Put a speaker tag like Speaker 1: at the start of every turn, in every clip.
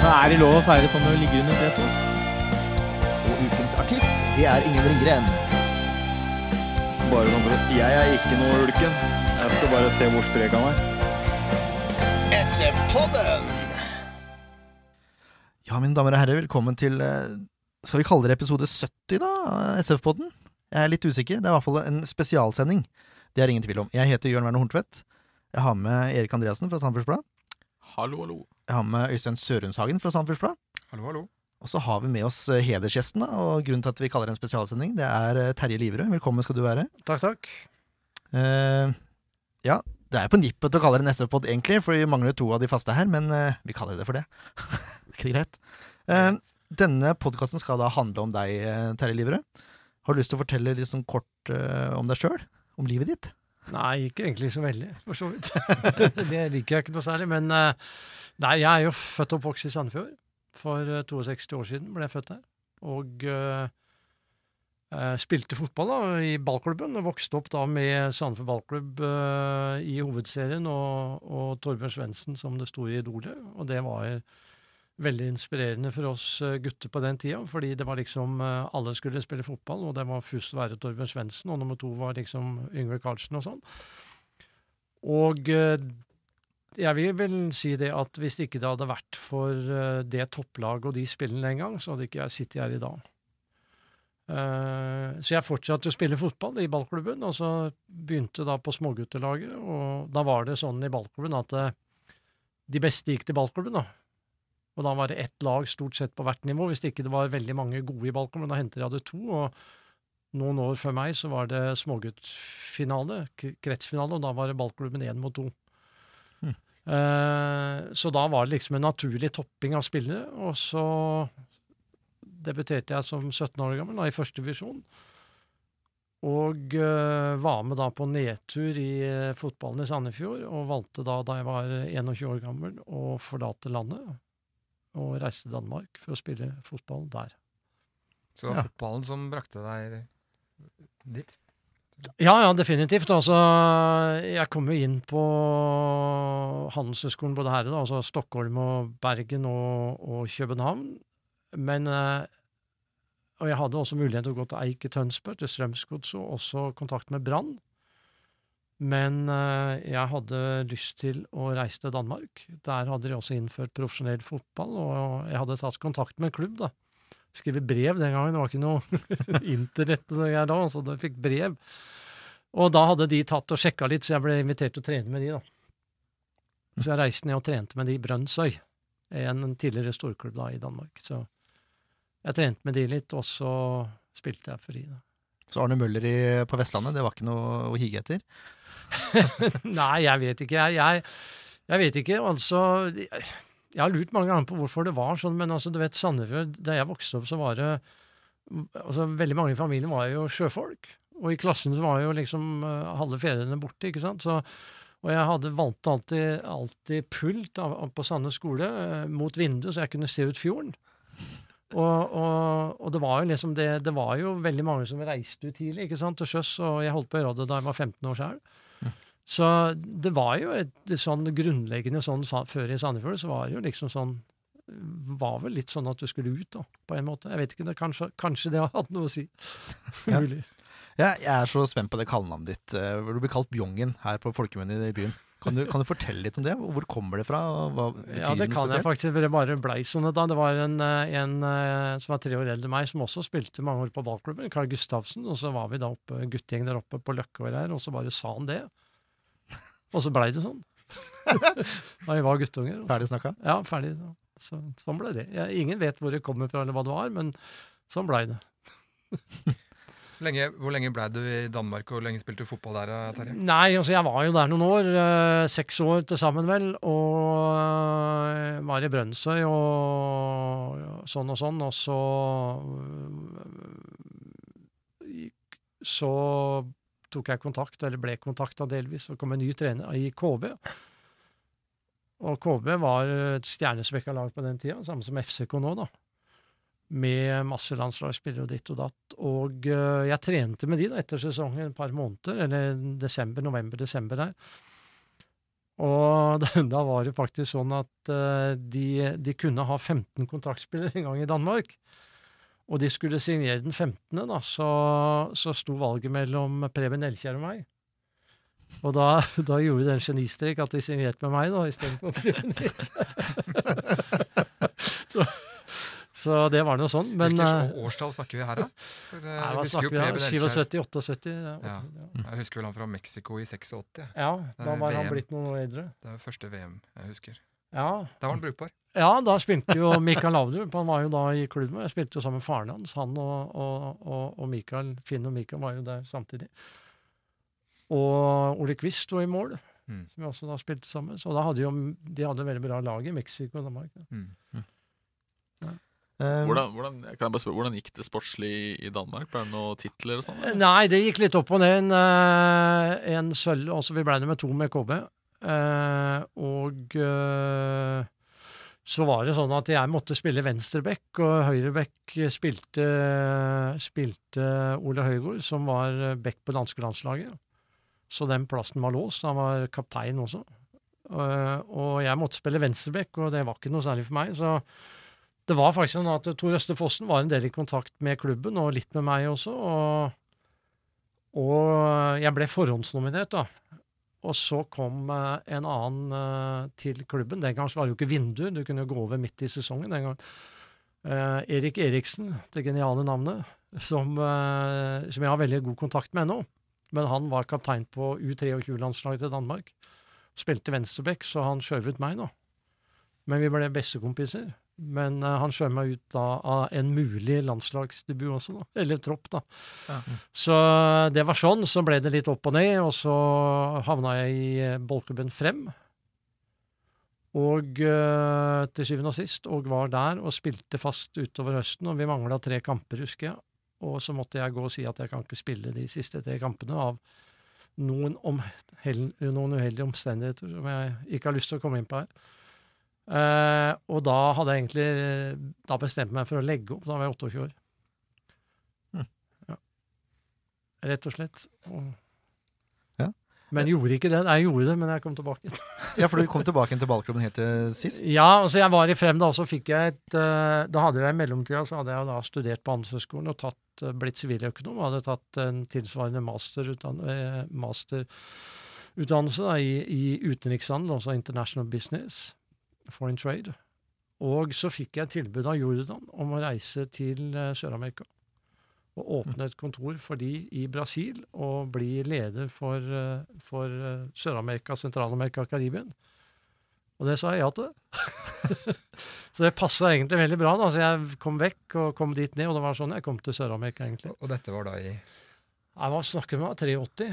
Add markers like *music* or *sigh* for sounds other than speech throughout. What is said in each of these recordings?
Speaker 1: Er det lov å feire sånn når du ligger under setet?
Speaker 2: Og ukens artist, det er Ingen Ringgren.
Speaker 3: Bare sånn for at Jeg er ikke noe ulken. Jeg skal bare se hvor sprek han er.
Speaker 2: SF-podden!
Speaker 4: Ja, mine damer og herrer, velkommen til eh, Skal vi kalle det episode 70, da? SF-podden? Jeg er litt usikker. Det er i hvert fall en spesialsending. Det er ingen tvil om. Jeg heter Jørn Werner Horntvedt. Jeg har med Erik Andreassen fra Sandefjords Blad.
Speaker 3: Hallo, hallo.
Speaker 4: Jeg har med Øystein Sørumshagen fra Sandefjords Blad.
Speaker 3: Hallo, hallo.
Speaker 4: Og så har vi med oss eh, hedersgjesten, da, og grunnen til at vi kaller det en spesialsending, det er eh, Terje Liverød. Velkommen skal du være.
Speaker 1: Takk, takk.
Speaker 4: Uh, ja, det er på nippet til å kalle det en SV-pod, egentlig, for vi mangler to av de faste her, men uh, vi kaller det for det. *laughs* ikke greit? Uh, denne podkasten skal da handle om deg, Terje Liverød. Har du lyst til å fortelle litt sånn kort om deg sjøl? Om livet ditt?
Speaker 1: Nei, ikke egentlig så veldig, for så vidt. *laughs* det liker jeg ikke noe særlig. Men eh, nei, jeg er jo født og oppvokst i Sandefjord. For eh, 62 år siden ble jeg født her. Og eh, eh, spilte fotball da, i ballklubben. Og vokste opp da med Sandefjord ballklubb uh, i hovedserien og, og Torbjørn Svendsen som det store idolet. Og det var veldig inspirerende for oss eh, gutter på den tida, fordi det var liksom eh, Alle skulle spille fotball, og det var først å være Torbjørn Svendsen, og nummer to var liksom Yngve Karlsen og sånn. Og eh, jeg vil vel si det at hvis ikke det hadde vært for eh, det topplaget og de spillene den gang, så hadde ikke jeg sittet her i dag. Eh, så jeg fortsatte å spille fotball i ballklubben, og så begynte da på småguttelaget, og da var det sånn i ballklubben at eh, de beste gikk til ballklubben, da. Og da var det ett lag stort sett på hvert nivå, hvis det ikke det var veldig mange gode i ballklubben. Da hendte jeg hadde to, og noen år før meg så var det småguttfinale, kretsfinale, og da var det ballklubben én mot to. Eh, så da var det liksom en naturlig topping av spillere, og så debuterte jeg som 17 år gammel da, i første divisjon. Og eh, var med da på nedtur i eh, fotballen i Sandefjord, og valgte da, da jeg var 21 år gammel, å forlate landet og reiste til Danmark for å spille fotball der.
Speaker 5: Så det var
Speaker 4: Ja.
Speaker 5: fotballen som brakte deg dit?
Speaker 1: Ja, ja, definitivt. Altså, jeg kom jo inn på Handelshøyskolen både her og da, altså Stockholm og Bergen og, og København. Men eh, Og jeg hadde også mulighet til å gå til Eik i Tønsberg, til Strømsgodset, og også kontakt med Brann. Men eh, jeg hadde lyst til å reise til Danmark. Der hadde de også innført profesjonell fotball, og jeg hadde tatt kontakt med en klubb, da. Skrevet brev den gangen, det var ikke noe *laughs* internett og her da, så jeg fikk brev. Og da hadde de tatt og sjekka litt, så jeg ble invitert til å trene med de, da. Så jeg reiste ned og trente med de i Brønnøysøy, en tidligere storklubb da i Danmark. Så jeg trente med de litt, og så spilte jeg for de. da.
Speaker 4: Så Arne Møller i, på Vestlandet, det var ikke noe å hige etter? *laughs*
Speaker 1: Nei, jeg vet ikke. Jeg, jeg, jeg vet ikke. Altså jeg, har lurt mange ganger på hvorfor det var sånn, men altså, du vet, Sandefjord, da jeg vokste opp, så var det altså, Veldig mange i familien var jo sjøfolk. Og i klassen så var jo liksom eh, halve fedrene borte, ikke sant. Så, og jeg hadde valgte alltid, alltid pult av, på Sandnes skole eh, mot vinduet, så jeg kunne se ut fjorden. Og, og, og det var jo liksom det Det var jo veldig mange som reiste ut tidlig ikke sant, til sjøs, og jeg holdt på i rådet da jeg var 15 år sjøl. Så det var jo et, sånn grunnleggende sånn før i Sandefjord, så var det jo liksom sånn var vel litt sånn at du skulle ut, da, på en måte. Jeg vet ikke, det, kanskje, kanskje det har hatt noe å si. *laughs*
Speaker 4: Ja. Ja, jeg er så spent på det kallenavnet ditt. eh, Du blir kalt Bjongen her på folkemunne i byen. Kan du, kan du fortelle litt om det? Hvor kommer det fra? Hva betyr
Speaker 1: Ja, det kan jeg faktisk. Det bare blei sånn da. Det var en, eh, en eh, som var tre år eldre enn meg, som også spilte mange år på ballklubben, Karl Gustavsen. Og så var vi da oppe, guttegjeng der oppe på Løkkeåret her, og så bare sa han det. Og så blei det sånn. *laughs* da vi var guttunger. Også.
Speaker 4: Ferdig snakka?
Speaker 1: Ja, ferdig. Så, så, sånn ble det. Jeg, ingen vet hvor det kommer fra eller hva det var, men sånn blei det.
Speaker 5: Lenge, hvor lenge ble du i Danmark, og hvor lenge spilte du fotball der, Terje?
Speaker 1: Nei, altså jeg var jo der noen år. eh, seks år til sammen, vel. Og eh, var i Brønnøysøy og sånn og sånn. Og så gikk- Så tok jeg kontakt, eller ble kontakta delvis, for det kom en ny trener i KB. Og KB var et stjernespekka lag på den tida, samme som FCK nå, da. Med masse landslagsspillere og ditt og datt. Og eh, jeg trente med de da etter sesongen et par måneder, eller desember, november-desember der. Og *laughs* da var det faktisk sånn at eh, de, de kunne ha 15 kontraktspillere en gang i Danmark. Og de skulle signere den 15., da, så, så sto valget mellom Preben Elkjær og meg. Og da, *laughs* da gjorde det en genistrek at de signerte med meg da, istedenfor *laughs* Preben Elkjær. så, så det var nå sånn. Men
Speaker 5: Hvilket
Speaker 1: eh,
Speaker 5: årstall snakker vi her, da? For, eh,
Speaker 1: Nei, hva snakker vi om? 77-78? Ja.
Speaker 5: Ja.
Speaker 1: Ja.
Speaker 5: Jeg husker vel han fra Mexico i 86.
Speaker 1: ja, da
Speaker 5: var
Speaker 1: var han blitt noen år eldre.
Speaker 5: Det er første VM jeg husker.
Speaker 1: Ja,
Speaker 5: Da var han brukbar.
Speaker 1: ja da spilte jo Mikael Laudrup, han var jo da i klubben. Jeg spilte jo sammen med faren hans. Han og, og, og, og Mikael, Finn og Mikael var jo der samtidig. Og Ole Quist sto i mål,
Speaker 5: Mm.
Speaker 1: som vi også da spilte sammen. Så da hadde jo, de hadde veldig bra lag i Mexico og Danmark. ja.
Speaker 5: Mm.
Speaker 4: Eh,
Speaker 6: Hvordan, hvordan, kan jeg bare spørre, hvordan gikk det sportslig i, Danmark? Ble det noen titler og sånn?
Speaker 1: Nei, det gikk litt opp og ned. En, eh, en sølv Altså, vi ble nummer to med KB. Eh, og eh, så var det sånn at jeg måtte spille venstreback, og høyreback spilte, spilte Ole Høygård, som var back på danske landslaget. Så den plassen var låst. Han var kaptein også. Eh, og jeg måtte spille venstreback, og det var ikke noe særlig for meg. Så det var faktisk sånn at Tor Øste Fossen var en del i kontakt med klubben, og litt med meg også. Og, og jeg ble forhåndsnominert, da. Og så kom eh, en annen eh, til klubben. Den gangen var det jo ikke vinduer, du kunne jo gå over midt i sesongen den gangen. Erik Eriksen, det geniale navnet, som, eh, som jeg har veldig god kontakt med ennå. Men han var kaptein på U23-landslaget til Danmark. Spilte venstreback, så han skjøv ut meg, da. Men vi ble bestekompiser. Men uh, han skjøv meg ut da av en mulig landslagsdebut også, da. Eller tropp, da. Så det var sånn. Så ble det litt opp og ned, og så havna jeg i ballklubben Frem. Og uh, til syvende og sist, og var der og spilte fast utover høsten. Og vi mangla tre kamper, husker jeg. Og så måtte jeg gå og si at jeg kan ikke spille de siste tre kampene av noen, omhell, noen uheldige omstendigheter som jeg ikke har lyst til å komme inn på her. Eh, og da hadde jeg egentlig da bestemt meg for å legge opp. Da var jeg 28 år.
Speaker 4: Hm.
Speaker 1: Ja. Rett og slett. Og,
Speaker 4: Ja.
Speaker 1: Men gjorde ikke det. Jeg gjorde det, men jeg kom tilbake. *laughs*
Speaker 4: Ja, for du kom tilbake til ballklubben helt til sist.
Speaker 1: Ja, altså jeg var i Frem da, og så fikk jeg et uh, Da hadde jeg i mellomtida så hadde jeg da studert på Handelshøyskolen og tatt, uh, blitt siviløkonom. Hadde tatt en tilsvarende masterutdan eh, masterutdannelse da, i, i utenrikshandel, altså international business, foreign trade. Og så fikk jeg tilbud av Jordan om å reise til eh, Sør-Amerika. Og åpne et kontor for de i Brasil og bli leder for, eh, for eh, Sør-Amerika, Sentral-Amerika og Karibien. Og det sa jeg ja til. *laughs* så det passa egentlig veldig bra. da, så Jeg kom vekk og kom dit ned, og det var sånn jeg kom til Sør-Amerika, egentlig.
Speaker 5: Og, dette var da i
Speaker 1: Jeg var snakket med 83.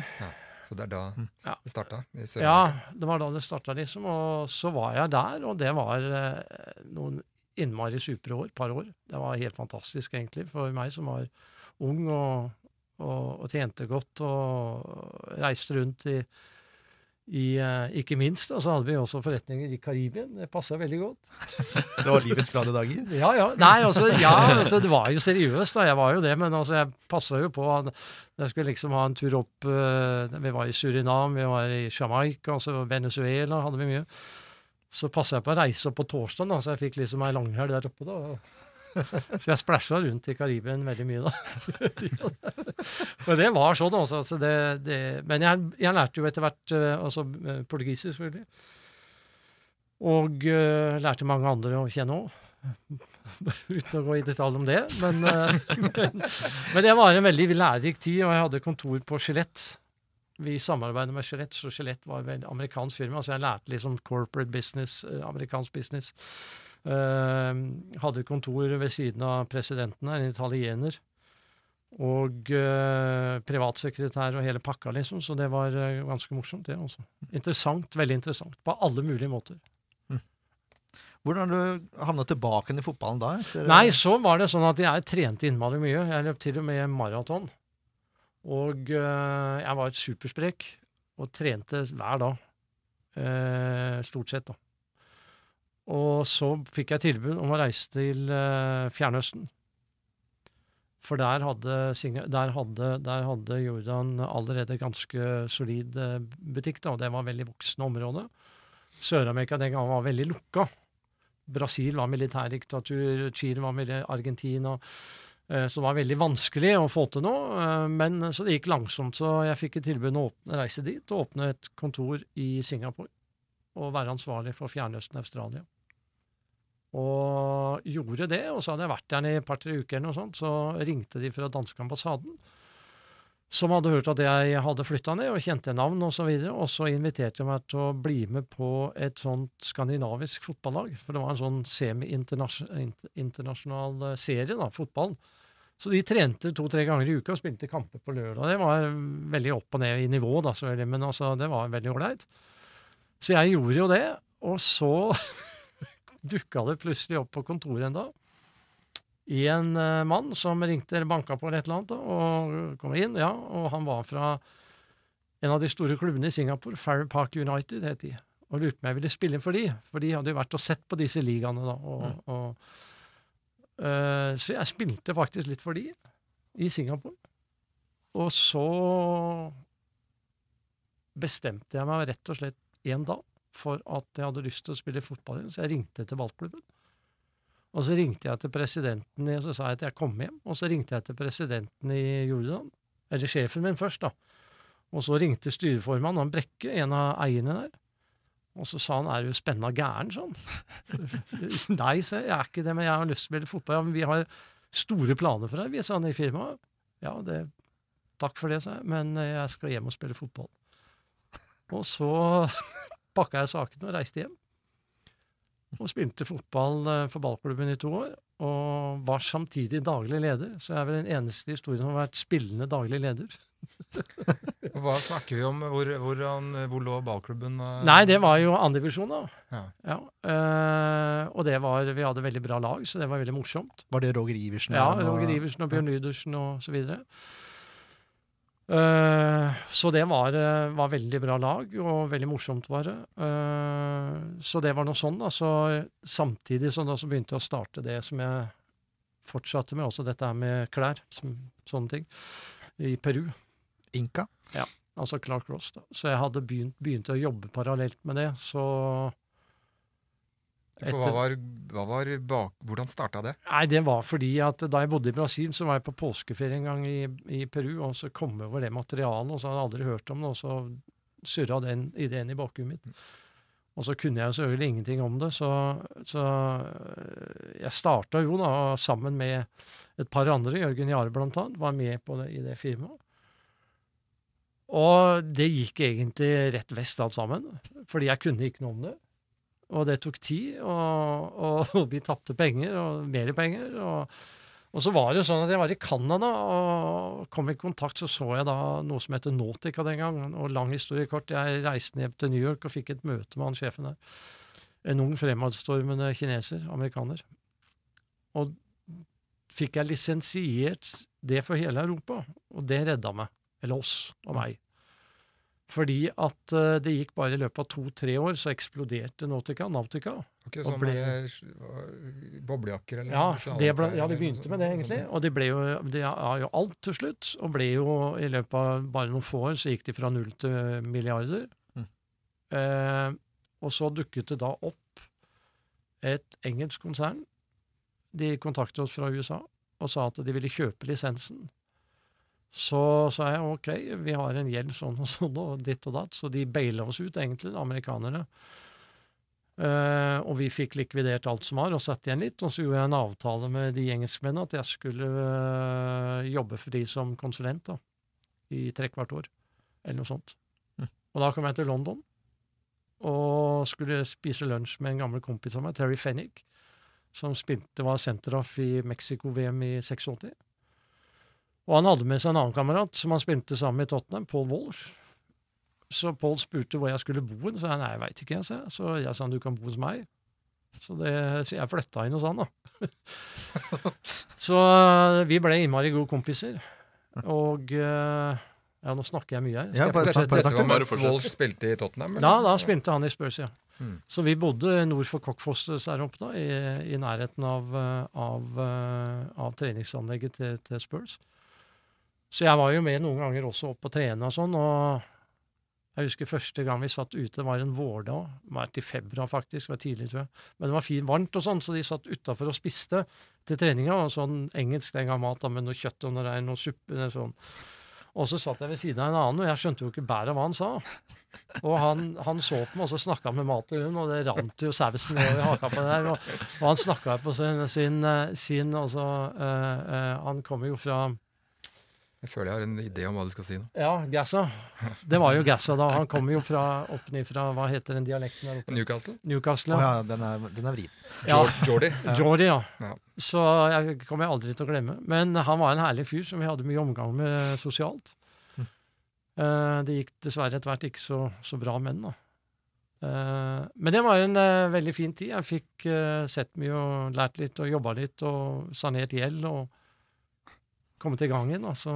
Speaker 5: Så det er da
Speaker 1: Ja.
Speaker 5: det starta?
Speaker 1: Ja, det var da det starta, liksom. Og så var jeg der, og det var eh, noen innmari supre år, par år. Det var helt fantastisk, egentlig, for meg som var ung og, og, og tjente godt og reiste rundt i, i eh, Ikke minst, og så hadde vi også forretninger i Karibien. Det passa veldig godt. *laughs*
Speaker 4: Det var livets glade dager.
Speaker 1: Ja, ja. Nei, altså, ja, altså, det var jo seriøst, da. Jeg var jo det, men altså, jeg passa jo på. at Jeg skulle liksom ha en tur opp eh, Vi var i Surinam, vi var i Jamaica, altså Venezuela hadde vi mye. Så passa jeg på å reise opp på torsdag, da, så jeg fikk liksom ei langhelg der oppe. da. Så jeg splæsja rundt i Karibien veldig mye, da. *laughs* Og det var sånn, altså. altså det, det, men jeg, jeg lærte jo etter hvert eh, altså eh, portugisisk, selvfølgelig. Og uh, lærte mange andre å kjenne òg. *laughs* Uten å gå i detalj om det. Men, uh, *laughs* men, men det var en veldig lærerik tid, og jeg hadde kontor på Skjelett. Vi samarbeidet med Skjelett, så Skjelett var et amerikansk firma, så jeg lærte liksom corporate business, amerikansk business. Eh, hadde kontor ved siden av presidenten her, en italiener. Og eh, privatsekretær og hele pakka, liksom. Så det var eh, ganske morsomt, det også. Interessant. Veldig interessant. På alle mulige måter.
Speaker 4: Hvordan har du havna tilbake i fotballen da? Etter,
Speaker 1: Nei, så var det sånn at jeg trente innmari mye. Jeg løp til og med maraton. Og uh, jeg var et supersprek og trente hver dag. Uh, stort sett, da. Og så fikk jeg tilbud om å reise til uh, Fjernøsten. For der hadde, der, hadde, der hadde Jordan allerede ganske solid eh, butikk, da, og det var veldig voksende område. Sør-Amerika den gangen var veldig lukka. Brasil var militærdiktatur, Chile var mili- Argentina. eh, Så det var veldig vanskelig å få til noe. Men så det gikk langsomt, så jeg fikk et tilbud om å åpne, reise dit og åpne et kontor i Singapore. Og være ansvarlig for Fjernøsten Australia. Og gjorde det, og så hadde jeg vært der i et par-tre uker, eller noe sånt, så ringte de fra danske ambassaden. Som hadde hørt at jeg hadde flytta ned og kjente navn osv. Og, så videre, og så inviterte de meg til å bli med på et sånt skandinavisk fotballag. For det var en sånn semi-internasjonal eh, serie, da, fotball. Så de trente to-tre ganger i uka og spilte kamper på lørdag. Det var veldig opp og ned i nivå, da, men altså, det var veldig ålreit. Så jeg gjorde jo det, og så *laughs* dukka det plutselig opp på kontoret en dag en eh, mann som ringte eller banka på eller et eller annet, og kom inn, ja, og han var fra en av de store klubbene i Singapore, Farrow Park United het de, og lurte på om jeg ville spille for de, for de hadde jo vært og sett på disse ligaene da, og, og uh, så jeg spilte faktisk litt for de i Singapore. Og så bestemte jeg meg rett og slett en dag for at jeg hadde lyst til å spille fotball igjen, så jeg ringte til ballklubben. Og så ringte jeg til presidenten, og så sa jeg at jeg kom hjem. Og så ringte jeg til presidenten i Jordan, eller sjefen min først, da. Og så ringte styreformannen, han Brekke, en av eierne der. Og så sa han er du spenna gæren, sånn? *laughs* Nei, sa jeg, er ikke det, men jeg har lyst til å spille fotball. Ja, men vi har store planer for deg, vi, sa han i firmaet. Ja, det, takk for det, sa jeg, men eh, jeg skal hjem og spille fotball. Og så pakka jeg sakene og reiste hjem. Og spilte fotball eh, for ballklubben i to år, og var samtidig daglig leder. Så jeg er vel den eneste i historien som har vært spillende daglig leder. *laughs*
Speaker 5: Hva snakker vi om? Hvor, hvordan, hvor lå ballklubben? eh?
Speaker 1: Nei, det var jo andredivisjon, da.
Speaker 5: Ja.
Speaker 1: eh, og det var, vi hadde veldig bra lag, så det var veldig morsomt.
Speaker 4: Var det Roger Iversen?
Speaker 1: Ja, Roger Iversen og Bjørn Lydersen og så videre. Eh, så det var, eh, var veldig bra lag, og veldig morsomt var det. Eh, så det var noe sånn, da. Så samtidig som så begynte jeg å starte det som jeg fortsatte med, også dette med klær, som, sånne ting, i Peru.
Speaker 4: Inka?
Speaker 1: Altså Clark Ross, da. Så jeg hadde begynt, begynt å jobbe parallelt med det, så
Speaker 5: For hva var, hva var bak, hvordan starta det?
Speaker 1: Nei, det var fordi at da jeg bodde i Brasil, så var jeg på påskeferie en gang i, i Peru, og så kom jeg over det materialet, og så hadde jeg aldri hørt om det, og så surra den ideen i bakhuet mitt. Og så kunne jeg selvfølgelig ingenting om det, så, så øh, jeg starta jo da sammen med et par andre, Jørgen Jare blant annet, var med på det i det firmaet. Og det gikk egentlig rett vest alt sammen, fordi jeg kunne ikke noe om det. Og det tok tid, og, og *laughs* vi tapte penger, og mer penger. Og, og så var det jo sånn at jeg var i Canada og kom i kontakt, så så jeg da noe som heter Nautica den gangen. Og lang historie kort, jeg reiste ned til New York og fikk et møte med han sjefen der. En ung fremadstormende kineser, amerikaner. Og fikk jeg lisensiert det for hele Europa, og det redda meg. Eller oss og meg. Fordi at eh, det gikk bare i løpet av to-tre år, så eksploderte Nautica, Nautica.
Speaker 5: Ok,
Speaker 1: Og
Speaker 5: sånn
Speaker 1: ble-
Speaker 5: boblejakker eller
Speaker 1: Ja, det ble, ja, de begynte med det, egentlig. Og de ble jo, det er jo alt til slutt. Og ble jo i løpet av bare noen få år så gikk de fra null til milliarder.
Speaker 4: Mm.
Speaker 1: Eh, og så dukket det da opp et engelsk konsern. De kontaktet oss fra USA og sa at de ville kjøpe lisensen. Så sa jeg ok, vi har en gjeld sånn og sånn og ditt og datt, så de baila oss ut, egentlig, amerikanerne. Uh, og vi fikk likvidert alt som var, og satt igjen litt. Og så gjorde jeg en avtale med de engelskmennene at jeg skulle uh, jobbe for de som konsulent da, i trekvart år, eller noe sånt.
Speaker 4: Mm.
Speaker 1: Og da kom jeg til London og skulle spise lunsj med en gammel kompis av meg, Terry Fennick, som spilte, var senteroff i Mexico-VM i 86. Og han hadde med seg en annen kamerat som han spilte sammen med i Tottenham, Paul Walsh. Så Paul spurte hvor jeg skulle bo. Så jeg nei, jeg veit ikke, jeg, sa. Så jeg sa han du kan bo hos meg. Så, det, så jeg flytta inn hos han, da. *laughs* så vi ble innmari gode kompiser. Og eh, Ja, nå snakker jeg mye her. Skal
Speaker 4: Ja, bare snakk- bare
Speaker 5: Dette var
Speaker 6: Bare
Speaker 5: mens. Walsh spilte i Tottenham? eller?
Speaker 1: Da, da spilte han i Spurs, ja.
Speaker 5: Mm.
Speaker 1: Så vi bodde nord for Cockfoss der oppe, da, i, i nærheten av, eh, av, eh, av treningsanlegget til, til Spurs. Så jeg var jo med noen ganger også opp og trene og sånn. og jeg husker første gang vi satt ute, var en vårdag. Det var i februar, faktisk. Var tidlig, tror jeg. Men det var fint varmt og sånn, så de satt utafor og spiste til treninga. og Sånn engelsk den gang mat da, med noe kjøtt og noe rein, noe suppe. Sånn. Og så satt jeg ved siden av en annen, og jeg skjønte jo ikke bæret av hva han sa. Og han, han så på meg, og så snakka med mat og hund, og det rant jo sausen over haka på der. Og, og han snakka på sin, sin, sin altså, eh, eh, Han kommer jo fra
Speaker 5: Jeg føler jeg har en idé om hva du skal si nå.
Speaker 1: Ja, Gassa. Det var jo Gassa da. Han kommer jo fra opp ned fra Hva heter den dialekten der oppe?
Speaker 5: Newcastle?
Speaker 1: Newcastle. Ja.
Speaker 4: ja, den er, den er vrien.
Speaker 1: ja.
Speaker 5: Jordi. *laughs*
Speaker 1: Jordi, ja.
Speaker 5: Ja.
Speaker 1: Så jeg kommer jeg aldri til å glemme. Men han var en herlig fyr som vi hadde mye omgang med sosialt. Eh, det gikk dessverre etter hvert ikke så, så bra med den. da. Eh, men det var en eh, veldig fin tid. Jeg fikk sett mye og lært litt og jobba litt og sanert gjeld og kommet i gang igjen. Altså.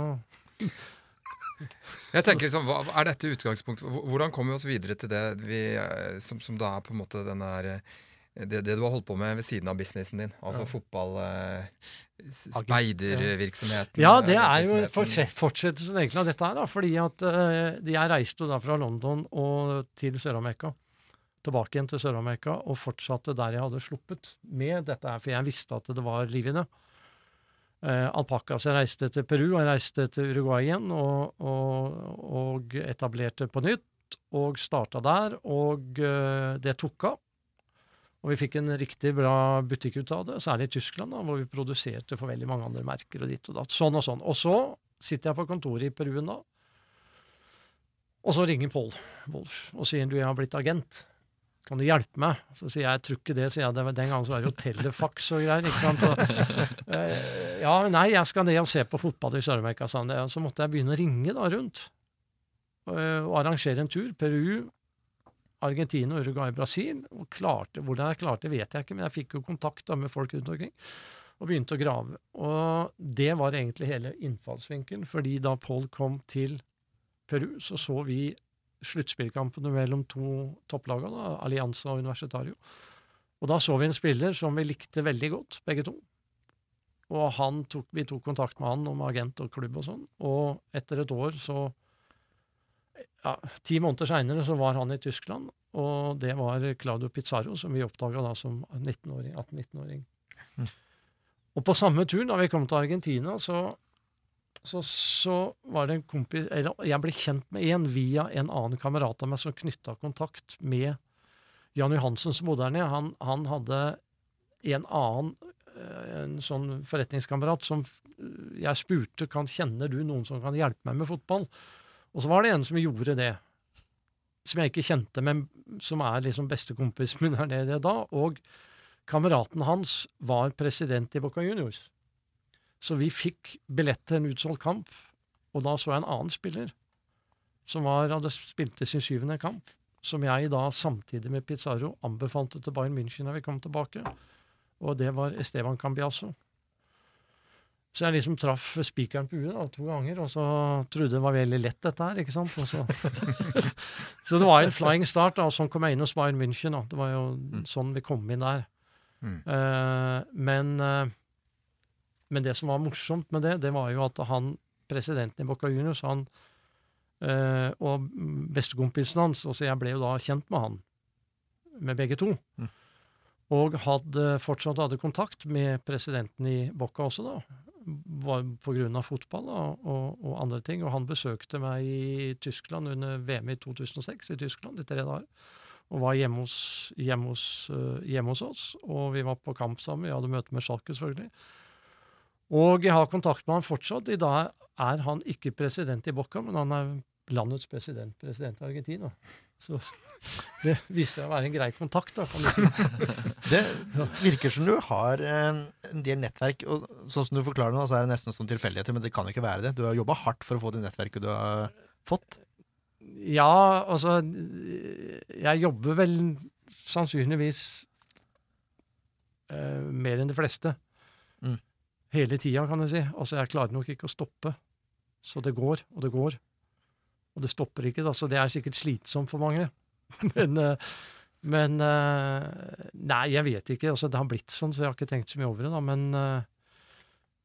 Speaker 5: Jeg tenker liksom, Er dette utgangspunktet? Hvordan kommer vi oss videre til det vi, eh, som, som da er på en måte den der eh, det, det du har holdt på med ved siden av businessen din? Altså
Speaker 1: Ja.
Speaker 5: fotball, eh, speidervirksomheten
Speaker 1: Ja, det er jo fortsettelsen egentlig av dette her. da, fordi at Jeg reiste jo da fra London og til Sør-Amerika. Tilbake igjen til Sør-Amerika og fortsatte der jeg hadde sluppet med dette her, for jeg visste at det var liv i det. Eh, alpakka, jeg reiste til Peru og jeg reiste til Uruguay igjen og, og, og etablerte på nytt. Og starta der, og eh, det tok av. Og vi fikk en riktig bra butikk ut av det, særlig i Tyskland, da, hvor vi produserte for veldig mange andre merker. og ditt og datt. Sånn og sånn. Og så sitter jeg på kontoret i Peruen da, og så ringer Pål Wolf og sier du, jeg har blitt agent. Kan du hjelpe meg? Så sier jeg jeg tror ikke det. sier jeg, det var, Den gangen så var det jo telefax og greier. ikke sant? Og, eh, ja, nei, jeg skal ned og se på fotball i Sør-Amerika, sa han. Og så måtte jeg begynne å ringe da rundt og, og arrangere en tur. Peru, Argentina, Uruguay, Brasil. og klarte, Hvordan jeg klarte, vet jeg ikke, men jeg fikk jo kontakt da med folk rundt omkring. Og begynte å grave. Og det var egentlig hele innfallsvinkelen. fordi da Paul kom til Peru, så så vi sluttspillkampene mellom to topplagene, Allianza og Universitario. Og da så vi en spiller som vi likte veldig godt, begge to. Og han tok, vi tok kontakt med han om agent og klubb og sånn. Og etter et år så ja, Ti måneder seinere så var han i Tyskland, og det var Claudio Pizzarro, som vi oppdaga da som 19-åring, 18-19-åring. Og på samme tur, da vi kom til Argentina, så, så, så var det en kompis eller Jeg ble kjent med en via en annen kamerat av meg som knytta kontakt med Jan Johansen som bodde der nede. Han, han hadde en annen eh, en sånn forretningskamerat som jeg spurte kan kjenner du noen som kan hjelpe meg med fotball. Og så var det en som gjorde det, som jeg ikke kjente, men som er liksom bestekompisen min her nede da. Og kameraten hans var president i Boca Juniors. Så vi fikk billett til en utsolgt kamp, og da så jeg en annen spiller som var, hadde spilte sin syvende kamp, som jeg da samtidig med Pizarro anbefalte til Bayern München da vi kom tilbake. Og det var Esteban Cambiasso. Så jeg liksom traff spikeren på huet da, to ganger, og så trodde det var veldig lett, dette her. ikke sant? Så, *laughs* så det var en flying start, da, og sånn kom jeg inn hos Bayern München. da. Det var jo sånn vi kom inn der.
Speaker 5: Mm.
Speaker 1: Uh, men, eh, men det som var morsomt med det, det var jo at han, presidenten i Boca Juniors, han øh, og bestekompisen hans, og så jeg ble jo da kjent med han, med begge to.
Speaker 4: Mm.
Speaker 1: Og hadde fortsatt hadde kontakt med presidenten i Boca også, da. Var på grunn av fotball da, og, og andre ting. Og han besøkte meg i Tyskland under VM i 2006 i Tyskland i tre dager. Og var hjemme hos, hjemme, hos, eh, hjemme hos oss. Og vi var på kamp sammen. Vi hadde møte med Schalke, selvfølgelig. Og jeg har kontakt med han fortsatt. I dag er han ikke president i Boca, men han er landets president, president i Argentina. Så *laughs* det viser seg å være en grei kontakt. da, kan du si. *laughs*
Speaker 4: Det virker som du har en, del nettverk, og sånn som du forklarer nå, så er det nesten sånn tilfeldigheter, men det kan jo ikke være det. Du har jobba hardt for å få det nettverket du har fått.
Speaker 1: Ja, altså Jeg jobber vel sannsynligvis uh, mer enn de fleste.
Speaker 4: Mm.
Speaker 1: Hele tida, kan du si. Altså, jeg klarer nok ikke å stoppe. Så det går, og det går. Og det stopper ikke, da, så det er sikkert slitsomt for mange. *laughs* men eh, men eh, Nei, jeg vet ikke. Altså, det har blitt sånn, så jeg har ikke tenkt så mye over det. da, men... eh,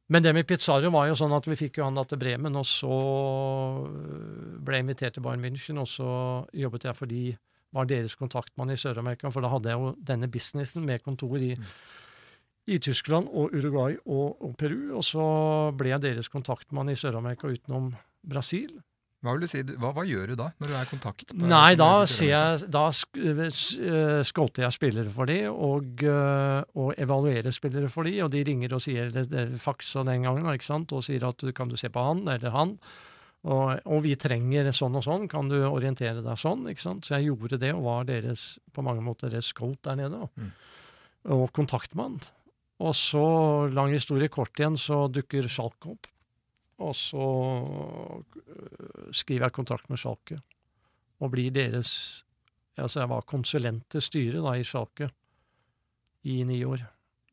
Speaker 1: men det med Pizzario var jo sånn at vi fikk jo han da til Bremen, og så ble jeg invitert til Bayern München, og så jobbet jeg for de var deres kontaktmann i Sør-Amerika, for da hadde jeg jo denne businessen med kontor i, i Tyskland og Uruguay og, og Peru, og så ble jeg deres kontaktmann i Sør-Amerika utenom Brasil.
Speaker 5: Hva vil du si, hva, hva gjør du da, når du er i kontakt? på-
Speaker 1: Nei, da jeg Da sk- s- eh, jeg spillere for de, og, eh, og evaluerer spillere for de, og de ringer og sier det, det faksa den gangen, ikke sant, og sier at du kan du se på han eller han. Og, og vi trenger sånn og sånn, kan du orientere deg sånn? ikke sant? Så jeg gjorde det, og var deres, på mange måter deres scout der nede. da.
Speaker 5: Mm.
Speaker 1: Og kontaktmann. Og så, lang historie kort igjen, så dukker Schalke opp. Og så øh, skriver jeg kontrakt med Schalke, og blir deres Altså, jeg var konsulent til styret da i Schalke i ni år.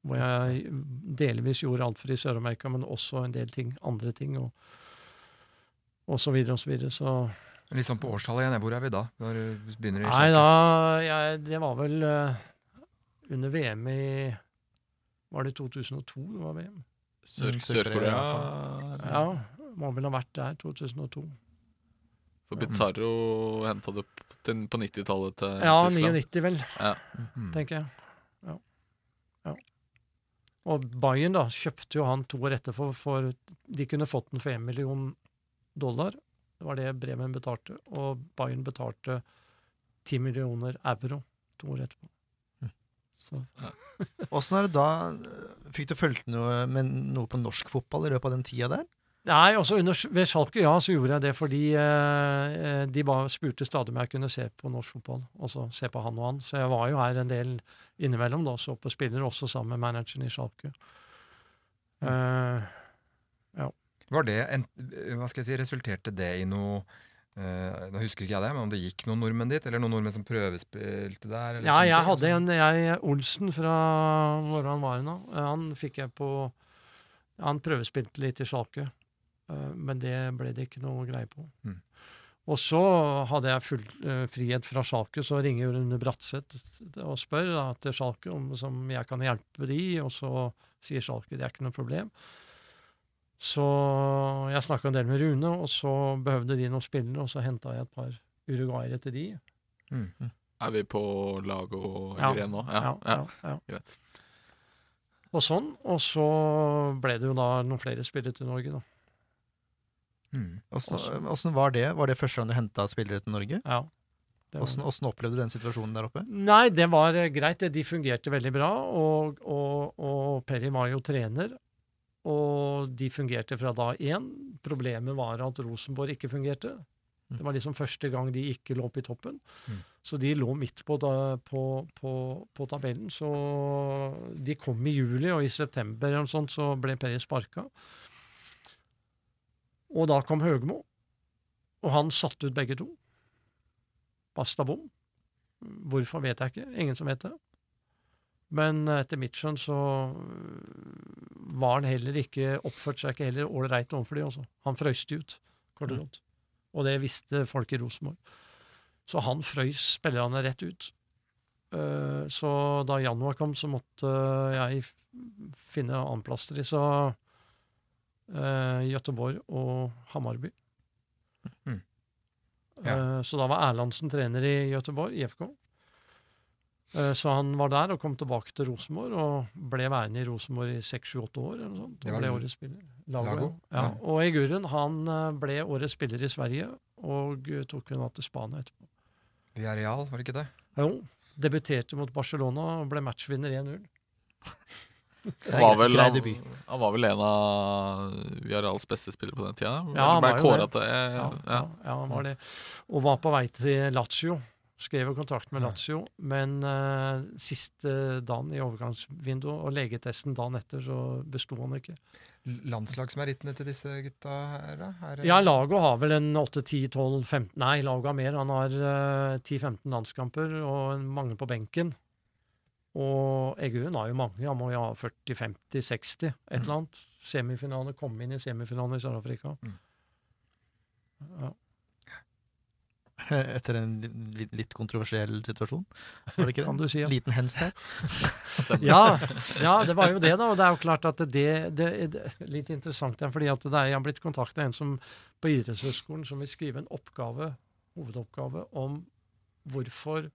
Speaker 1: Hvor jeg delvis gjorde alt for i Sør-Amerika, men også en del ting, andre ting. og og så videre og så videre. Så
Speaker 5: Litt sånn på årstallet igjen, hvor er vi da? Når du begynner i
Speaker 1: Nei, da jeg, Det var vel uh, under VM i Var det 2002 det var VM?
Speaker 6: Sør-
Speaker 4: Mm, Sør-Korea,
Speaker 6: Sør-Korea
Speaker 1: Ja, må vel ha vært der. 2002.
Speaker 6: For Pizarro henta det på 90-tallet til
Speaker 1: Ja,
Speaker 6: Tyskland.
Speaker 1: 99 vel,
Speaker 5: Mm.
Speaker 1: tenker jeg. Ja. ja. Og Bayern da, kjøpte jo han to år etterfor, for de kunne fått den for 1 million dollar. Det var det Bremen betalte. Og Bayern betalte 10 millioner euro to år etterpå.
Speaker 4: Mm.
Speaker 1: Så, *laughs*
Speaker 4: Åssen er det da Fikk du fulgt noe med noe på norsk fotball i løpet av den tida der?
Speaker 1: Nei, også under, ved Schalke, ja, så gjorde jeg det fordi eh, eh, de bare spurte stadig om jeg kunne se på norsk fotball. Og så se på han og han. Så jeg var jo her en del innimellom, da, så på spillere, også sammen med manageren i Schalke. Eh,
Speaker 5: Var det en, hva skal jeg si, Resulterte det i noe eh, Nå husker ikke jeg det, men om det gikk noen nordmenn dit? Eller noen nordmenn som prøvespilte der? Eller
Speaker 1: ja, jeg
Speaker 5: ting,
Speaker 1: hadde
Speaker 5: altså?
Speaker 1: en jeg, Olsen fra hvor han var nå. eh, Han fikk jeg på Han prøvespilte litt i Sjalke, uh, men det ble det ikke noe greie på.
Speaker 5: Mm.
Speaker 1: Og så hadde jeg full uh, frihet fra Sjalke, så ringer Rune Bratseth og spør da, til Sjalke om som jeg kan hjelpe de, og så sier Sjalke det er ikke noe problem. Så jeg snakka en del med Rune, og så behøvde de noen spillere, og så henta jeg et par uruguayere til de.
Speaker 5: Mm.
Speaker 6: Er vi på lag og
Speaker 1: Ja.
Speaker 6: gren nå? Ja.
Speaker 1: Ja,
Speaker 6: ja.
Speaker 1: ja, ja.
Speaker 6: greit.
Speaker 1: Og sånn. Og så ble det jo da noen flere spillere til Norge, da.
Speaker 5: Mm.
Speaker 4: Åssen var det? Var det første gang du henta spillere til Norge?
Speaker 1: Ja.
Speaker 4: Åssen opplevde du den situasjonen der oppe?
Speaker 1: Nei, det var eh, greit. De fungerte veldig bra. Og, og, og Perry var jo trener. Og de fungerte fra da én. Problemet var at Rosenborg ikke fungerte. Det var liksom første gang de ikke lå oppe i toppen.
Speaker 5: Mm.
Speaker 1: Så de lå midt på, da, på, på, på tabellen. Så de kom i juli, og i september eller sånt, så ble Perry sparka. Og da kom Høgmo, og han satte ut begge to. Basta bom. Hvorfor vet jeg ikke. Ingen som vet det. Men etter mitt skjønn så var han heller ikke Oppførte seg ikke heller ålreit overfor de også. Han frøyste ut, kort og godt. Og det visste folk i Rosenborg. Så han frøys spillerne rett ut. Eh, Så da januar kom, så måtte jeg finne annenplass til de. Så uh, Gøteborg og Hamarby.
Speaker 5: Mm.
Speaker 1: Ja. Så da var Erlandsen trener i Gøteborg, IFK. Eh, Så han var der og kom tilbake til Rosenborg og ble værende i Rosenborg i seks, sju, åtte år. eller noe sånt. Og ble årets spiller. Lago,
Speaker 5: Lago?
Speaker 1: Ja. Og Eguren han eh, ble årets spiller i Sverige og eh, tok henne til Spania etterpå.
Speaker 5: Villarreal, var det ikke det?
Speaker 1: Jo, debuterte mot Barcelona og ble matchvinner 1-0. *laughs*
Speaker 6: Han var, vel, han, han var vel en av Viareals beste spillere på den tida?
Speaker 1: Ja, han var jo det. Ja,
Speaker 6: ja.
Speaker 1: ja, ja, han var det. Og var på vei til Lazio. Skrev kontrakt med Lazio, men uh, siste dagen i overgangsvinduet og legetesten dagen etter, så besto han ikke.
Speaker 5: Landslagsmerittene til disse gutta her, da? Er
Speaker 1: Ja, Lago har vel en 8-10-12-15 Nei, Lago har mer. Han har uh, 10-15 landskamper og mange på benken. Og Eguen har jo mange. Han må jo ha 40-50-60, et eller annet. Semifinale, komme inn i semifinalen i Sør-Afrika.
Speaker 5: Mm.
Speaker 1: Ja. *laughs*
Speaker 4: Etter en litt, kontroversiell situasjon. Var det ikke det?
Speaker 1: Kan du si, ja.
Speaker 4: Liten hens der.
Speaker 1: Ja, ja, det var jo det, da. Og det er jo klart at det, det, er litt interessant igjen, fordi at det er, jeg har blitt kontakta en som på idrettshøgskolen som vil skrive en oppgave, hovedoppgave om hvorfor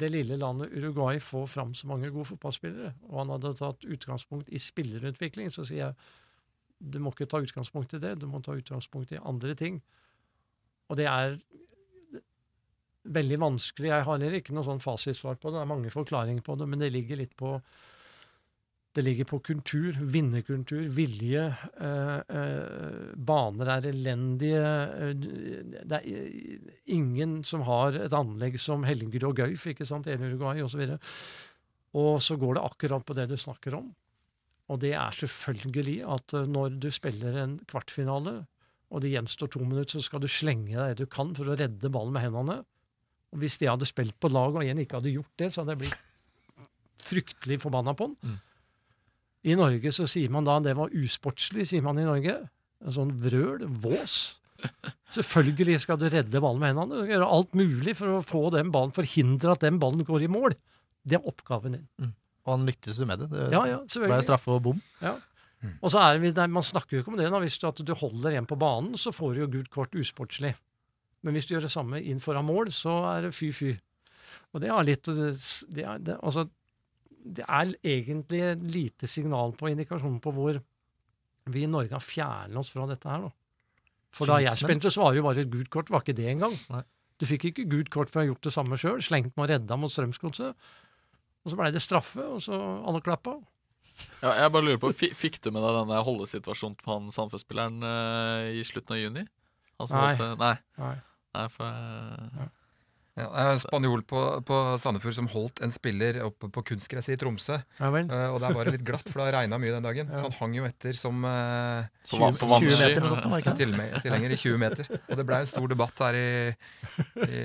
Speaker 1: det lille landet Uruguay får fram så mange gode fotballspillere. Og han hadde tatt utgangspunkt i spillerutvikling. Så sier jeg du må ikke ta utgangspunkt i det, du må ta utgangspunkt i andre ting. Og det er veldig vanskelig. Jeg har heller ikke noe sånn fasitsvar på det. Det er mange forklaringer på det, men det ligger litt på det ligger på kultur, vinnerkultur, vilje. Eh, eh, baner er elendige. eh, det er ingen som har et anlegg som Hellinger og Gauf, ikke sant, El Uruguay osv. Og, og så går det akkurat på det du snakker om. Og det er selvfølgelig at eh, når du spiller en kvartfinale, og det gjenstår to minutter, så skal du slenge deg det du kan for å redde ballen med hendene. Og hvis de hadde spilt på lag, og en ikke hadde gjort det, så hadde jeg blitt fryktelig forbanna på den. I Norge så sier man da det var usportslig, sier man i Norge. En sånn vrøl, vås. Selvfølgelig skal du redde ballen med hendene. Du skal gjøre alt mulig for å få den ballen, forhindre at den ballen går i mål. Det er oppgaven din.
Speaker 4: Og han lyktes jo med det. Det
Speaker 1: Ja, ja,
Speaker 4: ble straffe og bom.
Speaker 1: Og så er det, Man snakker jo ikke om det. da, Hvis du, at du holder en på banen, så får du jo gult kort usportslig. Men hvis du gjør det samme inn foran mål, så er det fy-fy. Og det har litt det er, det, altså, det er egentlig lite signal på indikasjon på hvor vi i Norge har fjernet oss fra dette her. Da. For da jeg spente, så var det jo bare et gult kort. var ikke det engang. Du fikk ikke gult kort for å ha gjort det samme sjøl. Slengt med og redda mot Strømsgodset. Og så blei det straffe, og så alle klappa.
Speaker 6: Ja, jeg bare lurer på, Fikk du med deg denne holdesituasjonen på han Sandefjord-spilleren uh, i slutten av juni?
Speaker 1: Nei.
Speaker 6: holdt, eh, nei.
Speaker 1: Nei.
Speaker 6: Nei for, eh,
Speaker 5: Ja, spanjol på, på Sandefjord som holdt en spiller oppe på kunstgresset i Tromsø.
Speaker 1: Ja vel.
Speaker 5: Eh, og der var det litt glatt, for det regna mye den dagen.
Speaker 1: Ja.
Speaker 5: Så han hang jo etter som uh,
Speaker 6: Så van-
Speaker 4: 20, 20 meter sånt, var det ikke det?
Speaker 5: tilme- tilhenger i 20 meter. Og det blei en stor debatt her i, i,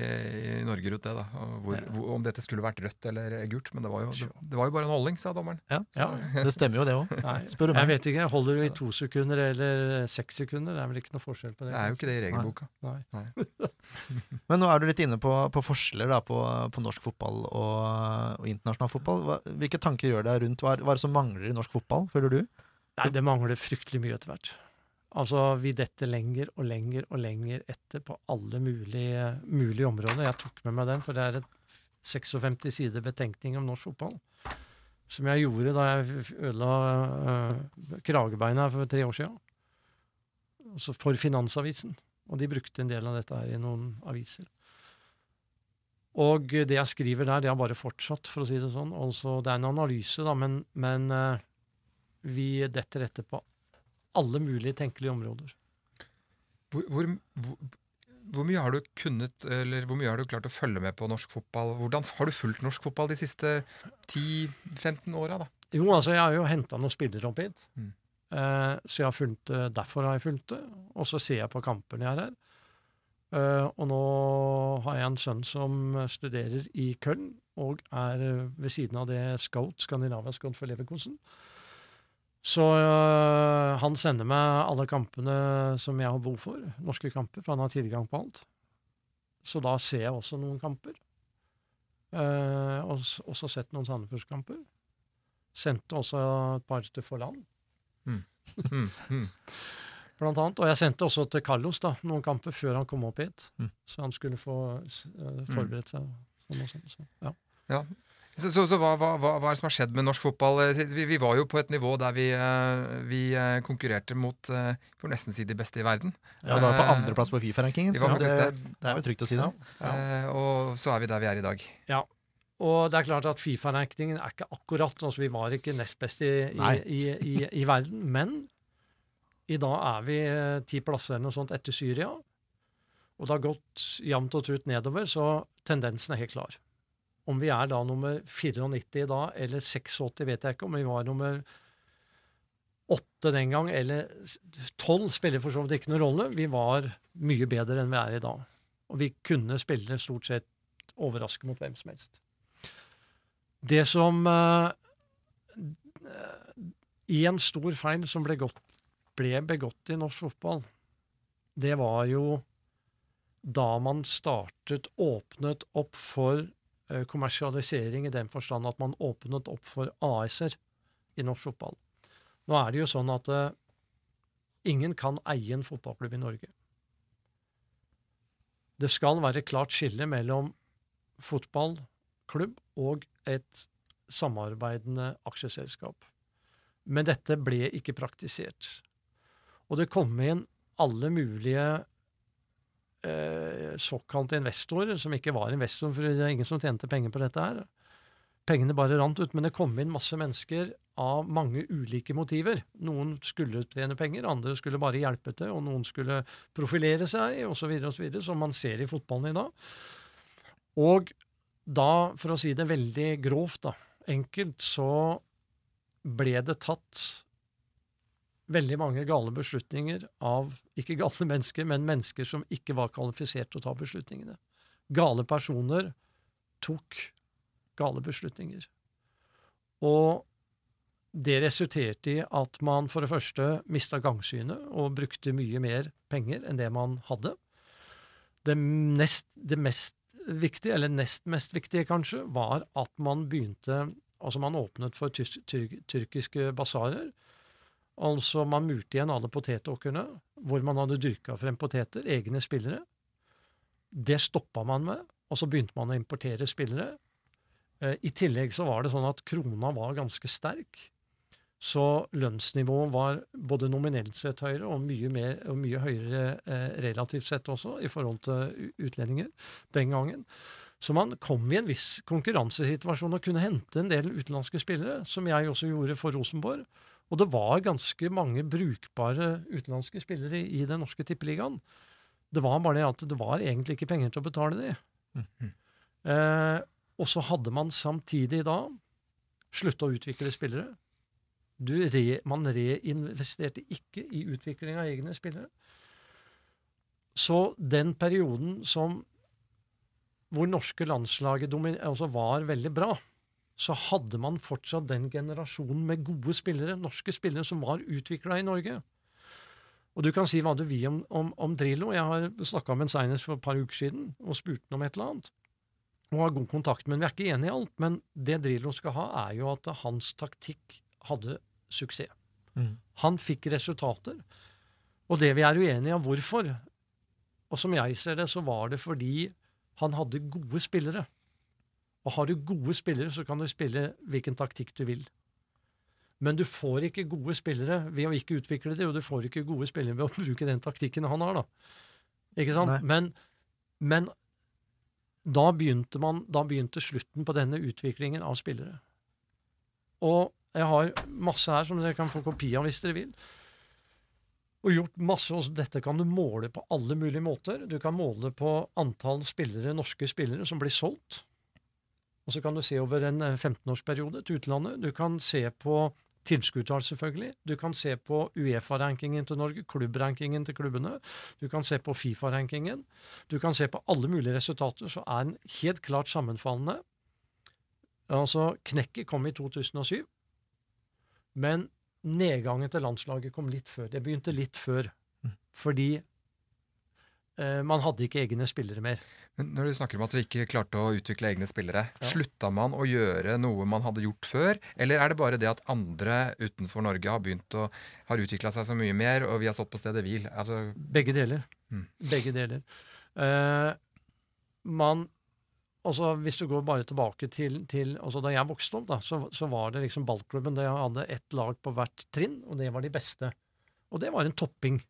Speaker 5: i Norge rundt det. da hvor, hvor, Om dette skulle vært rødt eller gult. Men det var jo, det, det var jo bare en holdning, sa dommeren.
Speaker 1: Ja.
Speaker 4: Det stemmer jo, det òg. Spør du
Speaker 1: jeg vet ikke. Holder du i to sekunder eller seks sekunder? Det er vel ikke noe forskjell på det?
Speaker 5: Det er jo ikke det i regelboka.
Speaker 1: Nei. *laughs*
Speaker 4: Men nå er du litt inne på, på forskjeller da, på, på norsk fotball og, og internasjonal fotball. Hva, hvilke tanker gjør deg rundt hva, er- hva er det som mangler i norsk fotball, føler du?
Speaker 1: Nei, det mangler fryktelig mye etter hvert. Altså, vi detter lenger og lenger og lenger etter på alle mulige, mulige områder. Jeg tok med meg den, for det er et 56 sider betenkning om norsk fotball. Som jeg gjorde da jeg ødela øh, kragebeina for tre år siden. Altså for Finansavisen. Og de brukte en del av dette her i noen aviser. Og det jeg skriver der, det har bare fortsatt, for å si det sånn. Altså, det er en analyse, da, men, men øh, vi detter etter på alle mulige tenkelige områder.
Speaker 5: Hvor, hvor, hvor, hvor mye har du kunnet, eller hvor mye har du klart å følge med på norsk fotball? Hvordan Har du fulgt norsk fotball de siste 10-15 åra, da?
Speaker 1: Jo, altså, jeg har jo henta noen spillere opp hit.
Speaker 5: Mm.
Speaker 1: Eh, så jeg har fulgt det, derfor har jeg fulgt det. Og så ser jeg på kampene jeg er her. Eh, og nå har jeg en sønn som studerer i Köln, og er eh, ved siden av det scout, Skandinavia Scout for Leverkosen. Så øh, han sender meg alle kampene som jeg har behov for, norske kamper, for han har tilgang på alt. Så da ser jeg også noen kamper. Uh, og også sett noen Sandefjordskamper. Sendte også et par til Forland,
Speaker 5: Mm, mm.
Speaker 1: blant annet. Og jeg sendte også til Carlos da, noen kamper før han kom opp hit.
Speaker 4: Mm.
Speaker 1: Så han skulle få eh, forberedt seg. Sånn og sånn, så, ja.
Speaker 5: Så, så, så hva, hva, hva, er det som har skjedd med norsk fotball? Eh, Vi, vi var jo på et nivå der vi, eh, vi konkurrerte mot for nesten si de beste i verden.
Speaker 4: Ja, da er på andreplass på Fifa-rankingen, så det, det er jo trygt å si det.
Speaker 5: Ja. og så er vi der vi er i dag.
Speaker 1: Og det er klart at Fifa-rankingen er ikke akkurat altså Vi var ikke nest best i, i, i, i, i verden, men i dag er vi eh, ti plasser eller noe sånt etter Syria. Og det har gått jevnt og trutt nedover, så tendensen er helt klar. Om vi er da nummer 94 i dag, eller 86, vet jeg ikke. Om vi var nummer åtte den gang, eller tolv, spiller for så vidt ikke noen rolle. Vi var mye bedre enn vi er i dag. Og vi kunne spille stort sett overraske mot hvem som helst. Det som eh, I en stor feil som ble, gått, ble begått i norsk fotball, det var jo da man startet, åpnet opp for eh, kommersialisering i den forstand at man åpnet opp for AS-er i norsk fotball. Nå er det jo sånn at uh, ingen kan eie en fotballklubb i Norge. Det skal være klart skille mellom fotballklubb og et samarbeidende aksjeselskap. Men dette ble ikke praktisert. Og det kom inn alle mulige eh, såkalte investorer, som ikke var investorer, for det er ingen som tjente penger på dette her. Pengene bare rant ut, men det kom inn masse mennesker av mange ulike motiver. Noen skulle tjene penger, andre skulle bare hjelpe til, og noen skulle profilere seg, osv., osv., som man ser i fotballen i dag. Og da, for å si det veldig grovt, da, enkelt, så ble det tatt veldig mange gale beslutninger av ikke gale *laughs* mennesker, men mennesker som ikke var kvalifisert til å ta beslutningene. Gale personer tok gale beslutninger. Og det resulterte i at man for det første mista gangsynet og brukte mye mer penger enn det man hadde. Det, nest, det mest viktige, eller nest mest viktige kanskje, var at man begynte Altså man åpnet for tysk, tyr, tyrkiske basarer. Altså man murte igjen alle potetåkrene hvor man hadde dyrka frem poteter, egne spillere. Det stoppa man med, og så begynte man å importere spillere. Eh, I tillegg så var det sånn at krona var ganske sterk. Så lønnsnivået var både nominelt sett høyere og mye, mer, og mye høyere eh, relativt sett også i forhold til utlendinger den gangen. Så man kom i en viss konkurransesituasjon og kunne hente en del utenlandske spillere, som jeg også gjorde for Rosenborg. Og det var ganske mange brukbare utenlandske spillere i, den norske tippeligaen. Det var bare det at det var egentlig ikke penger til å betale de. Eh, og så hadde man samtidig da slutta å utvikle spillere. Re, man reinvesterte ikke i utvikling av egne spillere. Så den perioden som hvor norske landslaget altså var veldig bra, så hadde man fortsatt den generasjonen med gode spillere, norske spillere som var utvikla i Norge. Og du kan si hva du vil om, om, om Drillo. Jeg har snakka med en senest for et par uker siden og spurte ham om et eller annet. Og har god kontakt, men vi er ikke enige i alt. Men det Drillo skal ha, er jo at hans taktikk hadde suksess.
Speaker 4: Mm.
Speaker 1: Han fikk resultater. Og det vi er uenige om hvorfor, og som jeg ser det, så var det fordi han hadde gode spillere. Og har du gode spillere, så kan du spille hvilken taktikk du vil. Men du får ikke gode spillere ved å ikke utvikle det, og du får ikke gode spillere ved å *laughs* bruke den taktikken han har, da. Ikke sant? Men, men da begynte man, da begynte slutten på denne utviklingen av spillere. Og jeg har masse her som dere kan få kopi av hvis dere vil. Og gjort masse, også Dette kan du måle på alle mulige måter. Du kan måle på antall spillere, norske spillere som blir solgt. Og så kan du se over en eh, 15-årsperiode til utlandet. Du kan se på tilskuddstall, selvfølgelig. Du kan se på Uefa-rankingen til Norge, klubbrankingen til klubbene. Du kan se på Fifa-rankingen. Du kan se på alle mulige resultater, så er den helt klart sammenfallende. Altså, knekket kom i 2007, men nedgangen til landslaget kom litt før. Det begynte litt før, fordi eh, man hadde ikke egne spillere mer.
Speaker 5: Men når du snakker om at vi ikke klarte å utvikle egne spillere,
Speaker 1: Ja.
Speaker 5: slutta man å gjøre noe man hadde gjort før, eller er det bare det at andre utenfor Norge har begynt å har utvikla seg så mye mer, og vi har stått på stedet hvil? Altså,
Speaker 1: Begge deler.
Speaker 5: Mm.
Speaker 1: Begge deler. Eh, man altså Hvis du går bare tilbake til, til altså Da jeg vokste opp, da, så, så var det liksom ballklubben. Der jeg hadde ett lag på hvert trinn, og det var de beste. Og det var en topping.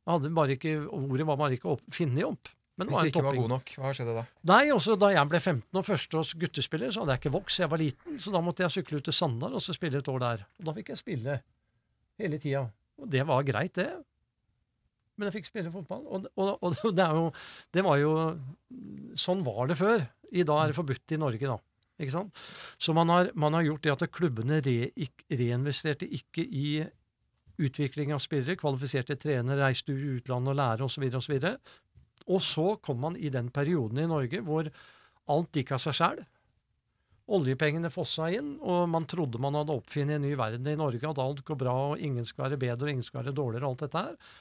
Speaker 1: Jeg hadde bare ikke, Ordet var bare ikke opp, funnet opp. Men det
Speaker 5: Hvis
Speaker 1: en
Speaker 5: ikke var god nok, hva skjedde da?
Speaker 1: Nei, også da jeg ble 15 og førsteårs guttespiller, så hadde jeg ikke vokst, Jeg var liten, så da måtte jeg sykle ut til Sandar og så spille et år der. Og da fikk jeg spille hele tida. Og det var greit, det. Men jeg fikk spille fotball. Og, og, og *laughs* det, jo, det var jo Sånn var det før. I dag er det forbudt i Norge, da. Ikke sant? Så man har, man har gjort det at klubbene re, reinvesterte ikke i utvikling av spillere, kvalifiserte trenere, reiste i utlandet og lære osv. osv. Og så kom man i den perioden i Norge hvor alt gikk av seg sjæl. Oljepengene fossa inn, og man trodde man hadde oppfunnet en ny verden i Norge, at alt går bra, og ingen skal være bedre, og ingen skal være dårligere, og alt dette her.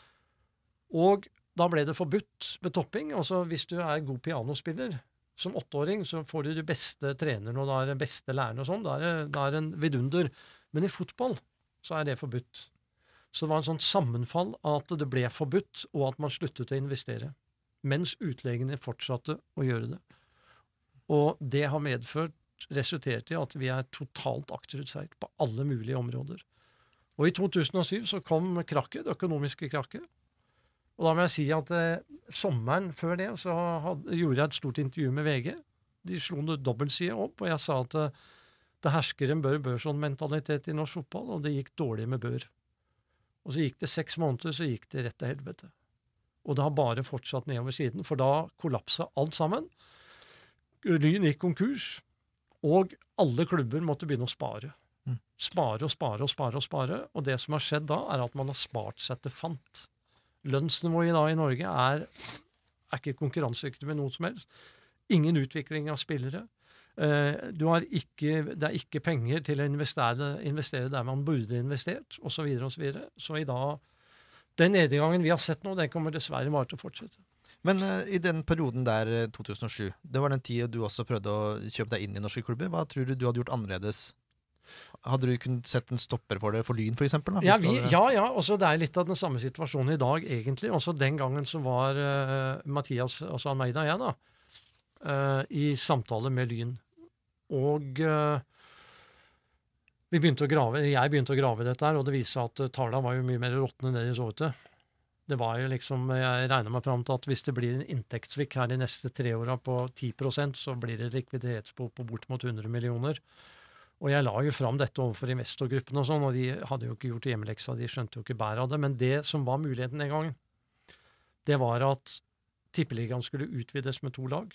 Speaker 1: Og da ble det forbudt med topping. Altså hvis du er god pianospiller som åtteåring, så får du de beste trenerne og da er det beste lærerne og sånn. Da er det, en vidunder. Men i fotball så er det forbudt. Så det var en sånn sammenfall at det ble forbudt, og at man sluttet å investere. Mens utlegene fortsatte å gjøre det. Og det har medført, resultert i at vi er totalt akterutseilt på alle mulige områder. Og i 2007 så kom krakket, det økonomiske krakket. Og da må jeg si at eh, sommeren før det så hadde, gjorde jeg et stort intervju med VG. De slo en dobbeltside opp, og jeg sa at eh, det hersker en bør-bør-sånn-mentalitet i norsk fotball, og det gikk dårlig med Bør. Og så gikk det seks måneder, så gikk det rett til helvete. Og det har bare fortsatt nedover siden, for da kollapsa alt sammen. Lyn gikk konkurs, og alle klubber måtte begynne å spare.
Speaker 4: Mm.
Speaker 1: Spare og spare og spare og spare. Og det som har skjedd da, er at man har spart seg til fant. Lønnsnivået i Norge er, er ikke konkurransedyktig med noe som helst. Ingen utvikling av spillere. Eh, ikke, det er ikke penger til å investere, investere der man burde investert, osv. Så, videre, og så, videre. så i dag Den nedgangen vi har sett nå, den kommer dessverre bare til å fortsette.
Speaker 4: Men uh, i den perioden der, eh, 2007, det var den tida du også prøvde å kjøpe deg inn i norske klubber. Hva tror du du hadde gjort annerledes? Hadde du kunnet sett en stopper for det for Lyn, eksempel?
Speaker 1: Ja, vi, ja, ja også det er litt av den samme situasjonen i dag, egentlig. Også den gangen så var uh, Mathias, altså Almeida og jeg, da, uh, i samtale med Lyn. Og uh, vi begynte å grave, jeg begynte å grave dette her, og det viste seg at uh, tallene var jo mye mer råtne enn det de så ut til. Det var jo liksom, Jeg regna meg fram til at hvis det blir en inntektssvikt her de neste tre åra på 10% så blir det likviditetsbehov på bortimot 100 millioner. Og jeg la jo fram dette overfor investorgruppene, og sånn, og de hadde jo ikke gjort hjemmeleksa, de skjønte jo ikke bæret av det. Men det som var muligheten den gangen, det var at Tippeligaen skulle utvides med to lag.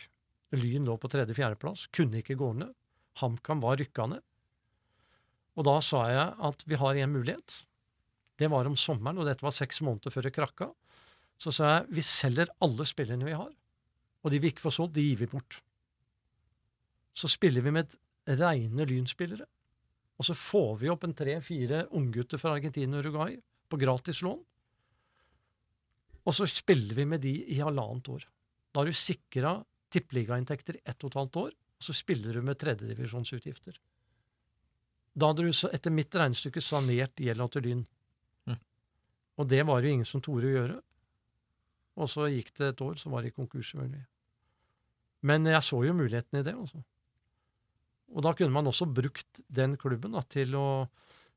Speaker 1: Lyn lå på tredje-fjerdeplass, kunne ikke gå ned. HamKam var rykka ned. Og da sa jeg at vi har én mulighet. Det var om sommeren, og dette var seks måneder før det krakka. Så sa jeg vi selger alle spillerne vi har, og de vi ikke får solgt, de gir vi bort. Så spiller vi med reine lynspillere, og så får vi opp en tre-fire unggutter fra Argentina og Uruguay på gratislån. Og så spiller vi med de i halvannet år. Da har du sikra tippeligainntekter ett og et halvt år, og så spiller du med tredjedivisjonsutgifter. Da hadde du så etter mitt regnestykke sanert gjelda til Lyn.
Speaker 4: Mm.
Speaker 1: Og det var jo ingen som torde å gjøre. Og så gikk det et år, så var de konkurs, selvfølgelig. Men jeg så jo muligheten i det, altså. Og da kunne man også brukt den klubben da, til å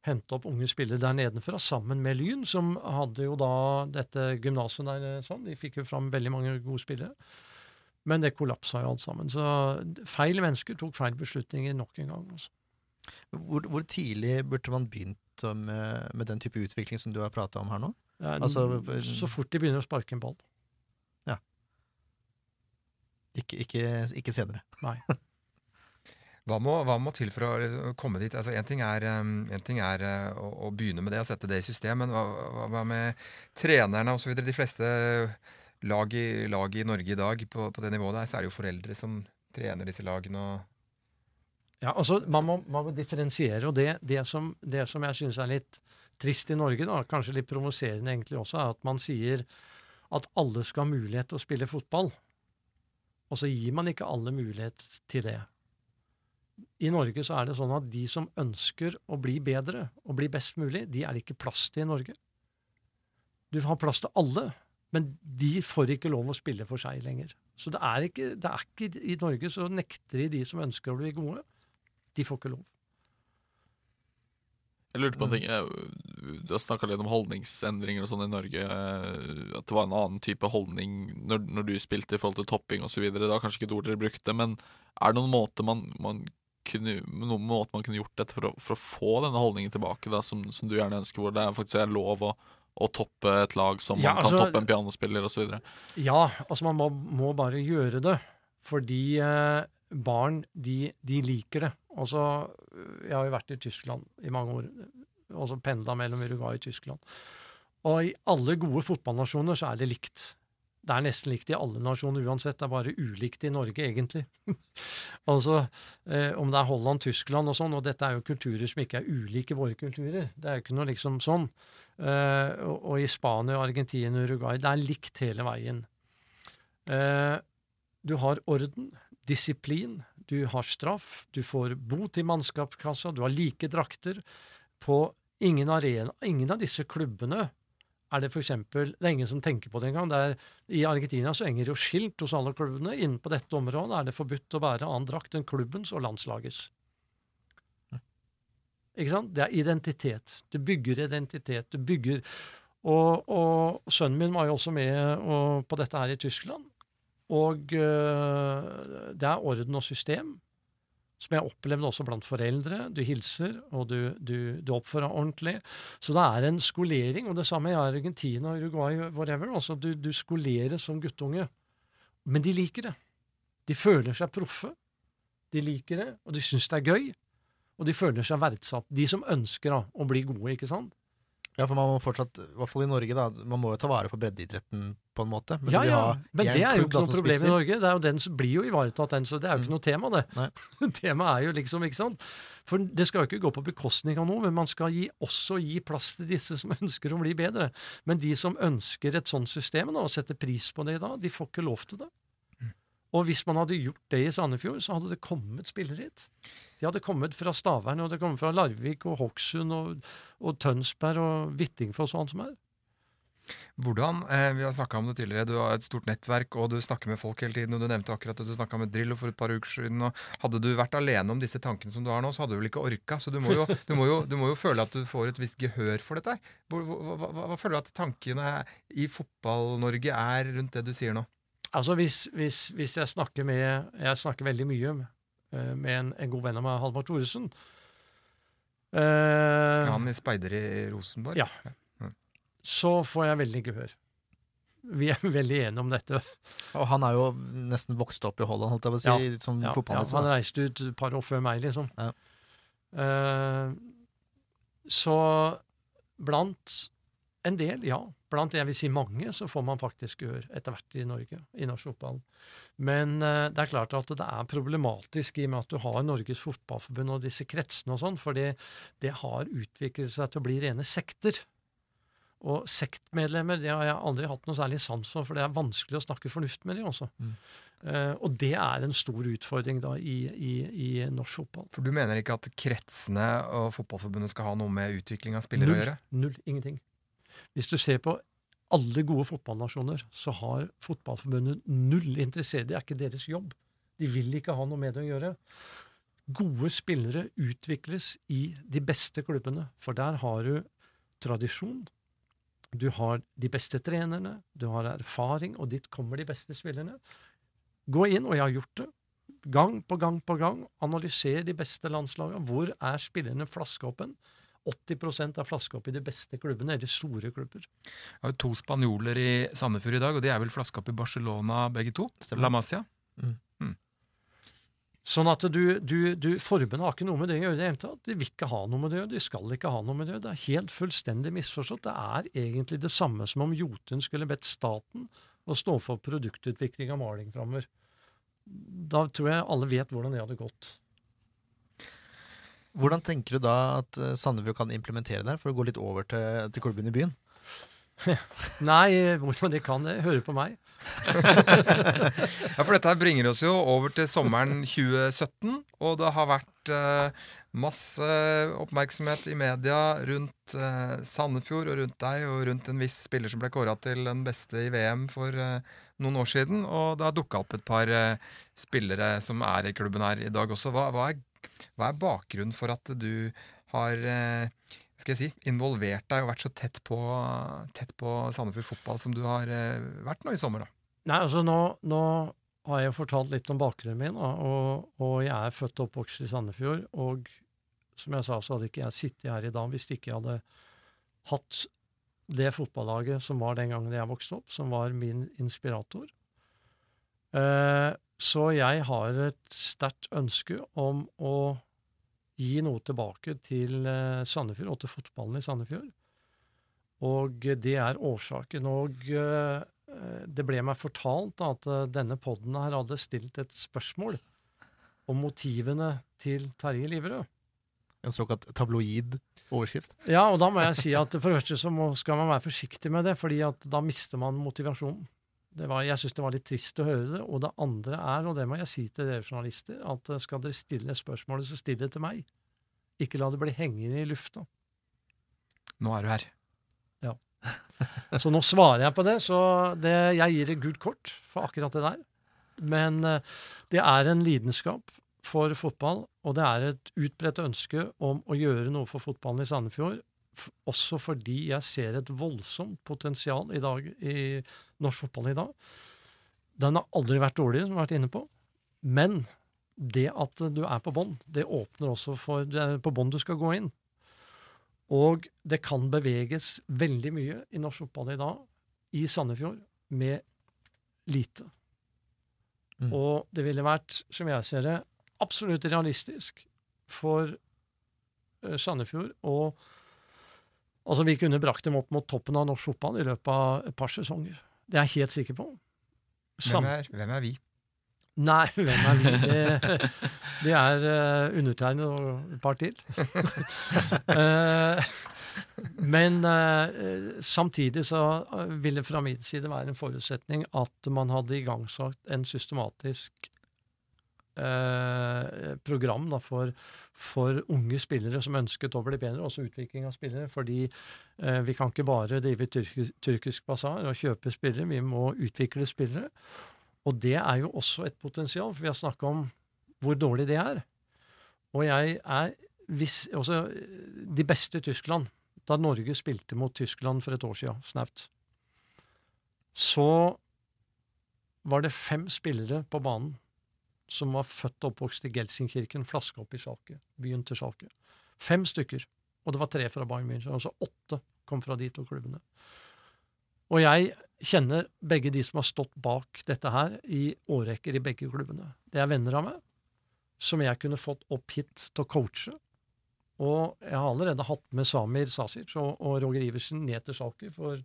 Speaker 1: hente opp unge spillere der nedenfra, sammen med Lyn, som hadde jo da dette gymnaset der. eh, sånn. De fikk jo fram veldig mange gode spillere. Men det kollapsa jo alt sammen. Så feil mennesker tok feil beslutninger nok en gang. Altså.
Speaker 4: Hvor, hvor tidlig burde man begynt med, med den type utvikling som du har prata om her nå?
Speaker 1: Ja,
Speaker 4: Altså,
Speaker 1: så fort de begynner å sparke en ball.
Speaker 4: Ikke, ikke, ikke senere. *laughs*
Speaker 5: Hva må, hva må til for å komme dit? Altså, en ting er, en ting er uh, å, å begynne med det og sette det i system, men hva, hva med trenerne osv.? De fleste lag i, lag i Norge i dag på, på det nivået der, så er det jo foreldre som trener disse lagene. og
Speaker 1: Ja, altså, man må, man må differensiere, og det, det, som, det som jeg syns er litt trist i Norge, da, kanskje litt provoserende egentlig også, er at man sier at alle skal ha mulighet til å spille fotball. Og så gir man ikke alle mulighet til det. I Norge så er det sånn at de som ønsker å bli bedre og bli best mulig, de er det ikke plass til i Norge. Du har plass til alle, men de får ikke lov å spille for seg lenger. Så det er ikke, det er ikke I Norge så nekter de de som ønsker å bli gode. De får ikke lov.
Speaker 6: Jeg lurte på en ting. Du har snakka litt om holdningsendringer og sånn i Norge. eh, At det var en annen type holdning når, når du spilte i forhold til topping osv. Da kanskje ikke et ord dere brukte, men er det noen måte man, man kunne, noen måte man kunne gjort dette for å, for å få denne holdningen tilbake, da, som, som du gjerne ønsker, hvor det faktisk er lov å, å toppe et lag som
Speaker 1: Ja,
Speaker 6: man
Speaker 1: altså-
Speaker 6: kan toppe en pianospiller osv.?
Speaker 1: Ja, altså man må, må bare gjøre det. Fordi eh, barn, de, de liker det. Altså, jeg har jo vært i Tyskland i mange år. Og så pendla mellom Uruguay og Tyskland. Og i alle gode fotballnasjoner så er det likt. Det er nesten likt i alle nasjoner uansett. Det er bare ulikt i Norge, egentlig. *laughs* altså, eh, Om det er Holland, Tyskland og sånn, og dette er jo kulturer som ikke er ulike våre kulturer. Det er jo ikke noe liksom sånn. Eh, og, og i Spania, Argentina, Uruguay. Det er likt hele veien. Eh, du har orden, disiplin, du har straff, du får bot i mannskapskassa, du har like drakter. På ingen arena, ingen av disse klubbene er det eksempel, Det er ingen som tenker på det engang. Det er- I Argentina så henger jo skilt hos alle klubbene. Inne på dette området er det forbudt å bære annen drakt enn klubbens og landslagets. Ikke sant? Det er identitet. Du bygger identitet. Du bygger Og, og sønnen min var jo også med og, på dette her i Tyskland. Og øh, det er orden og system, som jeg opplevde også blant foreldre. Du hilser, og du, du, du oppfører deg ordentlig. Så det er en skolering, og det samme i Argentina, Uruguay, whatever. Altså, du, du skoleres som guttunge. Men de liker det. De føler seg proffe. De liker det, og de syns det er gøy. Og de føler seg verdsatt. De som ønsker da, å bli gode, ikke sant?
Speaker 4: Ja, for man må fortsatt, i hvert fall i Norge, da, man må jo ta vare på breddeidretten på en måte. Men
Speaker 1: ja, ja, men det er jo ikke noe
Speaker 4: problem
Speaker 1: problem i. Norge. Det er jo den som blir jo ivaretatt, den, så det er jo ikke noe tema, det. *laughs* Temaet er jo liksom, ikke sant. For det skal jo ikke gå på bekostning av noe, men man skal gi, også gi plass til disse som *laughs* ønsker å bli bedre. Men de som ønsker et sånt system da, og setter pris på det da, de får ikke lov til det. Og hvis man hadde gjort det i Sandefjord, så hadde det kommet spillere hit. De hadde kommet fra Stavern, og det kommet fra Larvik og Hokksund og, og Tønsberg og Hvittingfoss og alt som er.
Speaker 5: Hvordan, eh, Vi har snakka om det tidligere. Du har et stort nettverk, og du snakker med folk hele tiden. og Du nevnte akkurat at du snakka med Drillo for et par uker siden. og Hadde du vært alene om disse tankene som du har nå, så hadde du vel ikke orka. Så du må jo, du må jo, du må jo føle at du får et visst gehør for dette. hva, hva, hva, hva føler du at tankene i Fotball-Norge er rundt det du sier nå?
Speaker 1: Altså hvis, hvis, hvis jeg snakker med Jeg snakker veldig mye med en, en god venn av meg, Halvard Thoresen. Eh,
Speaker 5: Han i speider i Rosenborg?
Speaker 1: Ja. Så får jeg veldig gehør. Vi er *laughs* veldig enige om dette.
Speaker 4: Og han er jo nesten vokst opp i Holland, holdt jeg på å si, som
Speaker 1: Ja, ja, han reiste ut et par år før meg, liksom.
Speaker 4: Ja.
Speaker 1: Eh, så blant en del, ja. Blant jeg vil si mange, så får man faktisk gehør etter hvert i Norge, i norsk fotball. Men uh, det er klart at det er problematisk i og med at du har Norges Fotballforbund og disse kretsene og sånn, fordi det har utviklet seg til å bli rene sekter. Og sektmedlemmer det har jeg aldri hatt noe særlig sans for, for det er vanskelig å snakke fornuft med dem også.
Speaker 4: Mm.
Speaker 1: Uh, og det er en stor utfordring da i, i, i norsk fotball.
Speaker 5: For du mener ikke at kretsene og Fotballforbundet skal ha noe med utvikling av spillere å
Speaker 1: Null.
Speaker 5: gjøre?
Speaker 1: Null. Ingenting. Hvis du ser på alle gode fotballnasjoner, så har Fotballforbundet null interesse. Det er ikke deres jobb. De vil ikke ha noe med det å gjøre. Gode spillere utvikles i de beste klubbene, for der har du tradisjon. Du har de beste trenerne, du har erfaring, og dit kommer de beste spillerne. Gå inn, og jeg har gjort det, gang på gang på gang. Analyser de beste landslagene. Hvor er spillerne flaskeåpen? 80% av flaskeopp i de beste klubbene, eller store klubber.
Speaker 5: Jeg har jo to spanjoler i Sandefjord i dag, og de er vel flaska opp i Barcelona begge to?
Speaker 4: Stemmer.
Speaker 5: La Masia.
Speaker 1: Sånn at du, du, du Forbundet har ikke noe med det å gjøre det hele tatt. De vil ikke ha noe med det å gjøre. De skal ikke ha noe med det å gjøre. Det er helt fullstendig misforstått. Det er egentlig det samme som om Jotun skulle bedt staten å stå for produktutvikling av maling framover. Da tror jeg alle vet hvordan det hadde gått.
Speaker 4: Hvordan tenker du da at eh, Sandefjord kan implementere det her, for å gå litt over til, til klubben i byen? *laughs*
Speaker 1: Nei, hvordan de kan det? Høre på meg. *laughs*
Speaker 5: Ja, for dette her bringer oss jo over til sommeren 2017, og det har vært eh, masse oppmerksomhet i media rundt eh, Sandefjord og rundt deg og rundt en viss spiller som ble kåra til den beste i VM for eh, noen år siden. Og det har dukka opp et par eh, spillere som er i klubben her i dag også. Hva, hva, er, hva er bakgrunnen for at du har eh, skal jeg si, involvert deg og vært så tett på, tett på Sandefjord fotball som du har eh, vært nå i sommer? da?
Speaker 1: Nei, altså nå, nå har jeg fortalt litt om bakgrunnen min, og, og jeg er født og oppvokst i Sandefjord. Og som jeg sa, så hadde ikke jeg sittet her i dag hvis ikke jeg hadde hatt det fotballaget som var den gangen jeg vokste opp, som var min inspirator. Eh, så jeg har et sterkt ønske om å gi noe tilbake til eh, Sandefjord og til fotballen i Sandefjord. Og det er årsaken. Og eh, det ble meg fortalt at eh, denne podden her hadde stilt et spørsmål om motivene til Terje Liverød.
Speaker 4: En såkalt tabloid overskrift.
Speaker 1: Ja, og da må jeg si at for det første så må, skal man være forsiktig med det, fordi at da mister man motivasjonen. Det var, jeg syns det var litt trist å høre det. Og det andre er, og det må jeg si til dere journalister, at eh, skal dere stille spørsmålet, så still det til meg. Ikke la det bli hengende i lufta.
Speaker 5: Nå er du her. Ja.
Speaker 1: Så nå svarer jeg på det. Så det, jeg gir et gult kort for akkurat det der. Men eh, det er en lidenskap for fotball, og det er et utbredt ønske om å gjøre noe for fotballen i Sandefjord. Også fordi jeg ser et voldsomt potensial i dag i norsk fotball i dag. Den har aldri vært dårlig, som jeg har vært inne på. Men det at du er på bånn, det åpner også for Det er på bånn du skal gå inn. Og det kan beveges veldig mye i norsk fotball i dag, i Sandefjord, med lite.
Speaker 4: Mm.
Speaker 1: Og det ville vært, som jeg ser det, absolutt realistisk for eh, Sandefjord og Altså, vi kunne brakt dem opp mot toppen av norsk fotball i løpet av et par sesonger. Det er jeg helt sikker på.
Speaker 5: Hvem er, hvem er vi?
Speaker 1: Nei, *laughs* hvem er vi? Det, det er uh, undertegnet og et par til. uh, *laughs* men uh, samtidig så eh, ville fra min side være en forutsetning at man hadde igangsatt en systematisk eh, program da, for, for unge spillere som ønsket å bli bedre, også utvikling av spillere. Fordi eh, vi kan ikke bare drive tyrkisk, tyrkisk basar og kjøpe spillere, vi må utvikle spillere. Og det er jo også et potensial, for vi har snakka om hvor dårlig det er. Og jeg er hvis, også, De beste i Tyskland, da Norge spilte mot Tyskland for et år siden, snaut, så var det fem spillere på banen som var født og oppvokst i Gelsenkirken, flaska opp i Schalke, byen til Schalke. Fem stykker. Og det var tre fra Bayern München. Altså åtte kom fra de to klubbene. Og jeg kjenner begge de som har stått bak dette her i årrekker i begge klubbene. Det er venner av meg, som jeg kunne fått opp hit til å coache. Og jeg har allerede hatt med Samir Sasic og, og Roger Iversen ned til Schalke for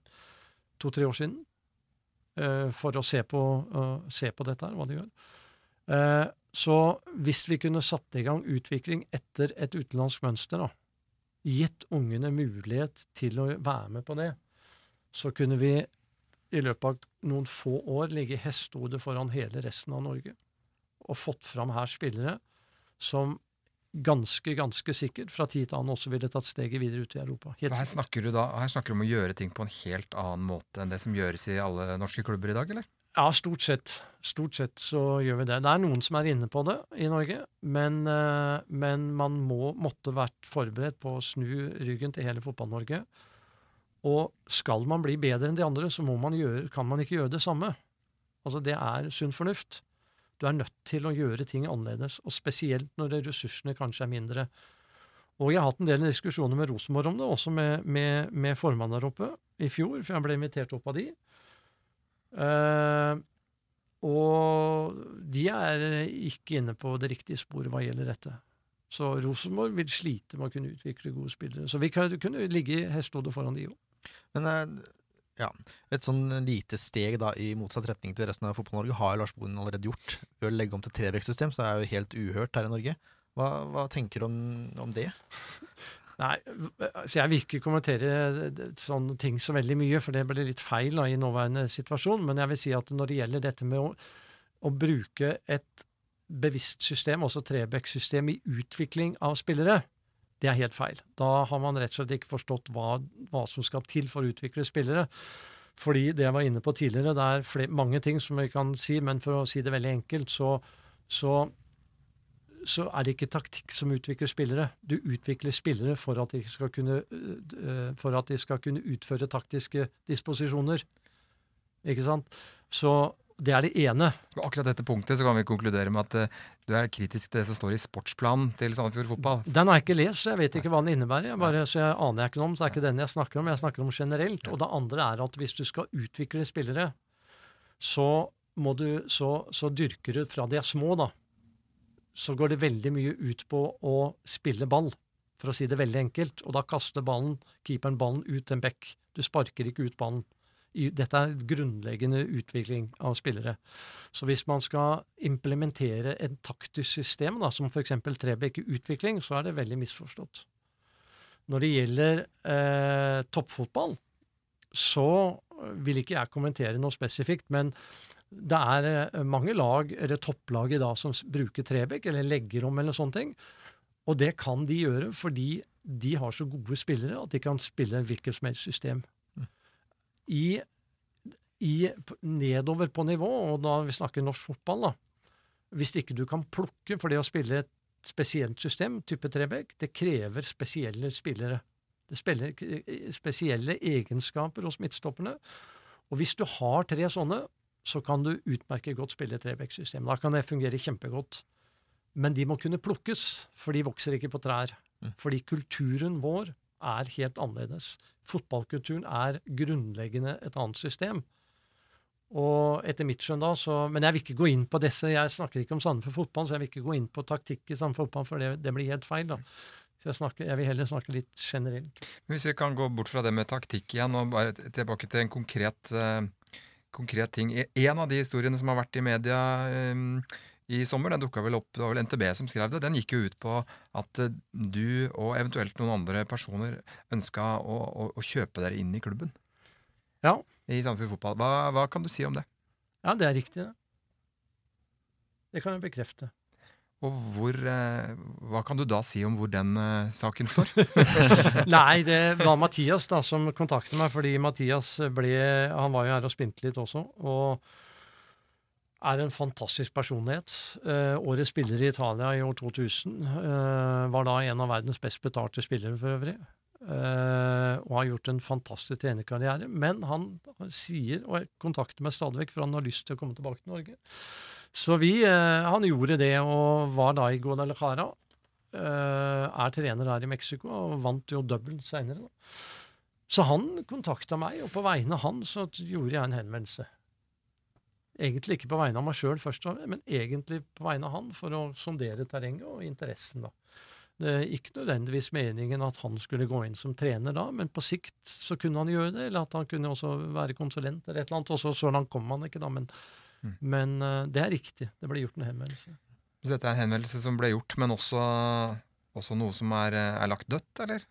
Speaker 1: to-tre år siden. Uh, for å se på, uh, se på dette her, hva de gjør. Eh, så hvis vi kunne satt i gang utvikling etter et utenlandsk mønster, da, gitt ungene mulighet til å være med på det, så kunne vi i løpet av noen få år ligge hestehode foran hele resten av Norge. Og fått fram her spillere som ganske, ganske sikkert fra tid til annen også ville tatt steget videre ut i Europa. Helt
Speaker 5: her snakker du da her snakker du om å gjøre ting på en helt annen måte enn det som gjøres i alle norske klubber i dag, eller?
Speaker 1: Ja, stort sett. Stort sett så gjør vi det. Det er noen som er inne på det i Norge, men, eh, men man må måtte vært forberedt på å snu ryggen til hele Fotball-Norge. Og skal man bli bedre enn de andre, så man gjøre, kan man ikke gjøre det samme. Altså, det er sunn fornuft. Du er nødt til å gjøre ting annerledes, og spesielt når ressursene kanskje er mindre. Og jeg har hatt en del diskusjoner med Rosenborg om det, også med, med, med formannen der oppe i fjor, for jeg ble invitert opp av de. Eh, og de er ikke inne på det riktige sporet hva gjelder dette. Så Rosenborg vil slite med å kunne utvikle gode spillere. Så vi kan, kunne ligge hestehodet foran de òg.
Speaker 4: Men uh, ja, et sånn lite steg da i motsatt retning til resten av Fotball-Norge har Lars Bohin allerede gjort. Ved å legge om til trebekkssystem, så er det jo helt uhørt her i Norge. Hva, hva tenker du om, om det? *laughs*
Speaker 1: Nei, så jeg vil ikke kommentere sånne ting så veldig mye, for det blir litt feil da, i nåværende situasjon. Men jeg vil si at når det gjelder dette med å, å bruke et bevisst system, også Trebekk-system, i utvikling av spillere, det er helt feil. Da har man rett og slett ikke forstått hva, hva som skal til for å utvikle spillere. Fordi det jeg var inne på tidligere, det er mange ting som vi kan si, men for å si det veldig enkelt, så, så så er det ikke taktikk som utvikler spillere. Du utvikler spillere for at de skal kunne, for at de skal kunne utføre taktiske disposisjoner. Ikke sant? Så det er det ene.
Speaker 5: På akkurat dette punktet så kan vi konkludere med at uh, du er kritisk til det som står i sportsplanen til Sandefjord Fotball.
Speaker 1: Den har jeg ikke lest, så jeg vet ikke hva den innebærer. Jeg bare, så jeg aner jeg ikke noe om, så det er ikke den jeg snakker om. Jeg snakker om generelt. Og det andre er at hvis du skal utvikle spillere, så, må du, så, så dyrker du fra de er små, da. Så går det veldig mye ut på å spille ball, for å si det veldig enkelt. Og da kaster ballen, keeperen ballen ut en bekk. Du sparker ikke ut ballen. Dette er grunnleggende utvikling av spillere. Så hvis man skal implementere et taktisk system, da, som f.eks. Trebekk utvikling, så er det veldig misforstått. Når det gjelder eh, toppfotball, så vil ikke jeg kommentere noe spesifikt, men det er eh, mange lag, eller topplag i dag, som bruker Trebekk, eller legger om, eller sånne ting. Og det kan de gjøre fordi de har så gode spillere at de kan spille hvilket som helst system. I, i, nedover på nivå, og da vi snakker norsk fotball, da, hvis ikke du kan plukke for det å spille et spesielt system, type Trebekk, det krever spesielle spillere. Det spiller spesielle egenskaper hos midtstopperne. Og hvis du har tre sånne, så kan du utmerket godt spille Trebekk-system. Da kan det fungere kjempegodt. Men de må kunne plukkes, for de vokser ikke på trær. Fordi kulturen vår er helt annerledes. Fotballkulturen er grunnleggende et annet system. Og etter mitt skjønn da, så Men jeg vil ikke gå inn på disse. Jeg snakker ikke om Sandefjord fotball, så jeg vil ikke gå inn på taktikk i Sandefjord fotball, for det, det blir helt feil, da. Så jeg, snakker, jeg vil heller snakke litt generelt.
Speaker 5: Hvis vi kan gå bort fra det med taktikk igjen, og bare tilbake til en konkret, eh, konkret ting. E- En av de historiene som har vært i media eh, i sommer, den dukka vel opp, det var vel NTB som skrev det, den gikk jo ut på at eh, du og eventuelt noen andre personer ønska å, å, å kjøpe dere inn i klubben.
Speaker 1: Ja.
Speaker 5: I Sandefjord fotball. Hva, hva kan du si om det?
Speaker 1: Ja, det er riktig, det. Det kan jeg bekrefte.
Speaker 5: Og hvor, eh, hva kan du da si om hvor den eh, saken står? *laughs*
Speaker 1: Nei, det var Mathias da som kontaktet meg, fordi Mathias ble Han var jo her og spilte litt også, og er en fantastisk personlighet. Eh, årets spiller i Italia i år 2000. Eh, var da en av verdens best betalte spillere for øvrig. Eh, og har gjort en fantastisk trenerkarriere. Men han sier, og kontakter meg stadig vekk, for han har lyst til å komme tilbake til Norge. Så vi, eh, han gjorde det, og var da i Guadalajara. Eh, er trener her i Mexico, og vant jo double seinere. Så han kontakta meg, og på vegne av han så gjorde jeg en henvendelse. Egentlig ikke på vegne av meg sjøl men egentlig på vegne av han, for å sondere terrenget og interessen, da. Det er ikke nødvendigvis meningen at han skulle gå inn som trener da, men på sikt så kunne han gjøre det, eller at han kunne også være konsulent eller et eller annet. Og så langt kom han ikke, da, men,
Speaker 5: Mm.
Speaker 1: men uh, det er riktig. Det ble gjort en henvendelse.
Speaker 5: Så dette er en henvendelse som ble gjort, men også, også noe som er, eh, er lagt dødt, eller?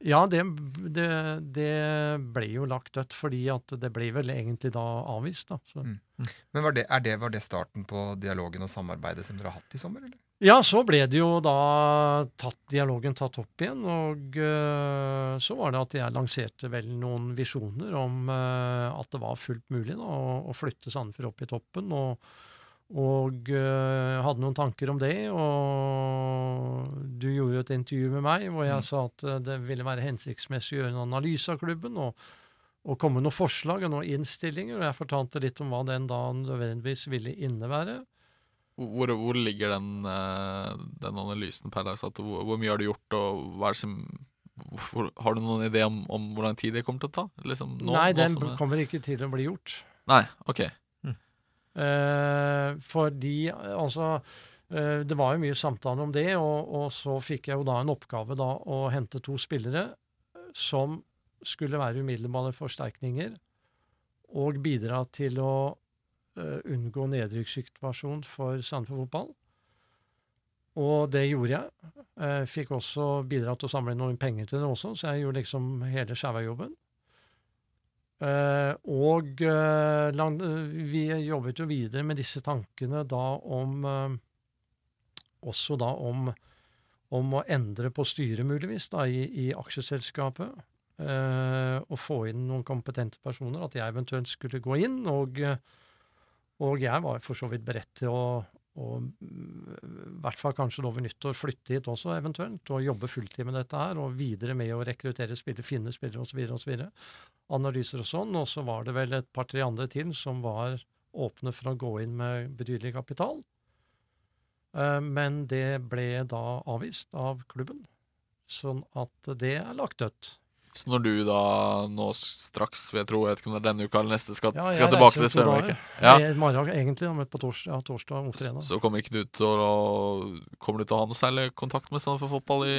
Speaker 1: Ja, det, det, det ble jo lagt dødt, fordi at det ble vel egentlig da avvist, da. Så.
Speaker 5: Mm. Men var det, er det, var det starten på dialogen og samarbeidet som dere har hatt i sommer, eller?
Speaker 1: Ja, så ble det jo da tatt, dialogen tatt opp igjen, og uh, så var det at jeg lanserte vel noen visjoner om uh, at det var fullt mulig da, å, å flytte Sandefjord opp i toppen, og, og uh, hadde noen tanker om det, og du gjorde et intervju med meg hvor jeg sa at det ville være hensiktsmessig å gjøre en analyse av klubben, og, og komme med noen forslag og noen innstillinger, og jeg fortalte litt om hva den da nødvendigvis ville innebære.
Speaker 6: Hvor, hvor ligger den, eh, den analysen per dags dato? Hvor, hvor mye har du gjort, og hva er det som hvor, Har du noen idé om, om hvordan tid det kommer til å ta? Liksom nå,
Speaker 1: Nei, den
Speaker 6: som
Speaker 1: kommer ikke til å bli gjort.
Speaker 6: Nei, ok.
Speaker 1: Eh, fordi altså eh, Det var jo mye samtale om det, og, og så fikk jeg jo da en oppgave da å hente to spillere som skulle være umiddelbare forsterkninger, og bidra til å uh, unngå nedrykkssituasjon for Sandefjord fotball. Og det gjorde jeg. Uh, fikk også bidra til å samle inn noen penger til det også, så jeg gjorde liksom hele sjauajobben. Uh, og eh, lang, eh, vi jobbet jo videre med disse tankene da om Også da om, om å endre på styret, muligvis, da, i, i aksjeselskapet. Eh, og få inn noen kompetente personer. At jeg eventuelt skulle gå inn. Og, og jeg var for så vidt beredt til å, å mm, i hvert fall kanskje over nyttår flytte hit også eventuelt, og jobbe fulltid med dette her, og videre med å rekruttere spillere, finne spillere osv. osv. Analyser og sånn. Og så var det vel et par-tre andre til som var åpne for å gå inn med betydelig kapital. Eh, Men det ble da avvist av klubben. Sånn at det er lagt dødt.
Speaker 6: Så når du da nå straks, jeg tro, jeg vet ikke om det er denne uka eller neste, skal,
Speaker 1: Ja,
Speaker 6: skal tilbake til
Speaker 1: Sør-Amerika
Speaker 6: ja,
Speaker 1: morgen egentlig, men på torsdag, ja, torsdag og fredag.
Speaker 6: så kommer ikke du til å Kommer du til å ha noe særlig kontakt med Sandefjord Fotball i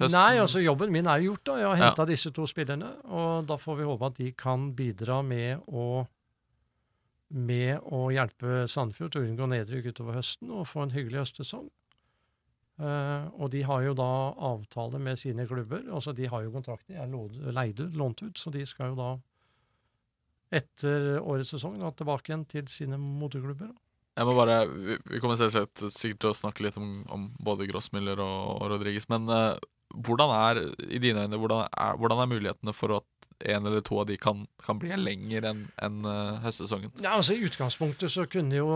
Speaker 6: høsten?
Speaker 1: Nei, altså jobben min er jo gjort. da. Jeg har
Speaker 6: Ja.
Speaker 1: disse to spillerne. Og da får vi håpe at de kan bidra med å med å hjelpe Sandefjord til å unngå nedrykk utover høsten og få en hyggelig høstsesong. Eh, og de har jo da avtale med sine klubber. altså De har jo kontrakter, er leid ut, lånt ut, så de skal jo da etter årets sesong da tilbake igjen til sine moteklubber.
Speaker 6: Jeg må bare, Vi, vi kommer selvsagt sikkert til å snakke litt om, om både Grossmiller og, og Rodriguez, men eh, hvordan er i dine øyne, hvordan er, hvordan er mulighetene for at en eller to av de kan, kan bli lenger enn en, uh, høstsesongen?
Speaker 1: Ja, altså I utgangspunktet så kunne jo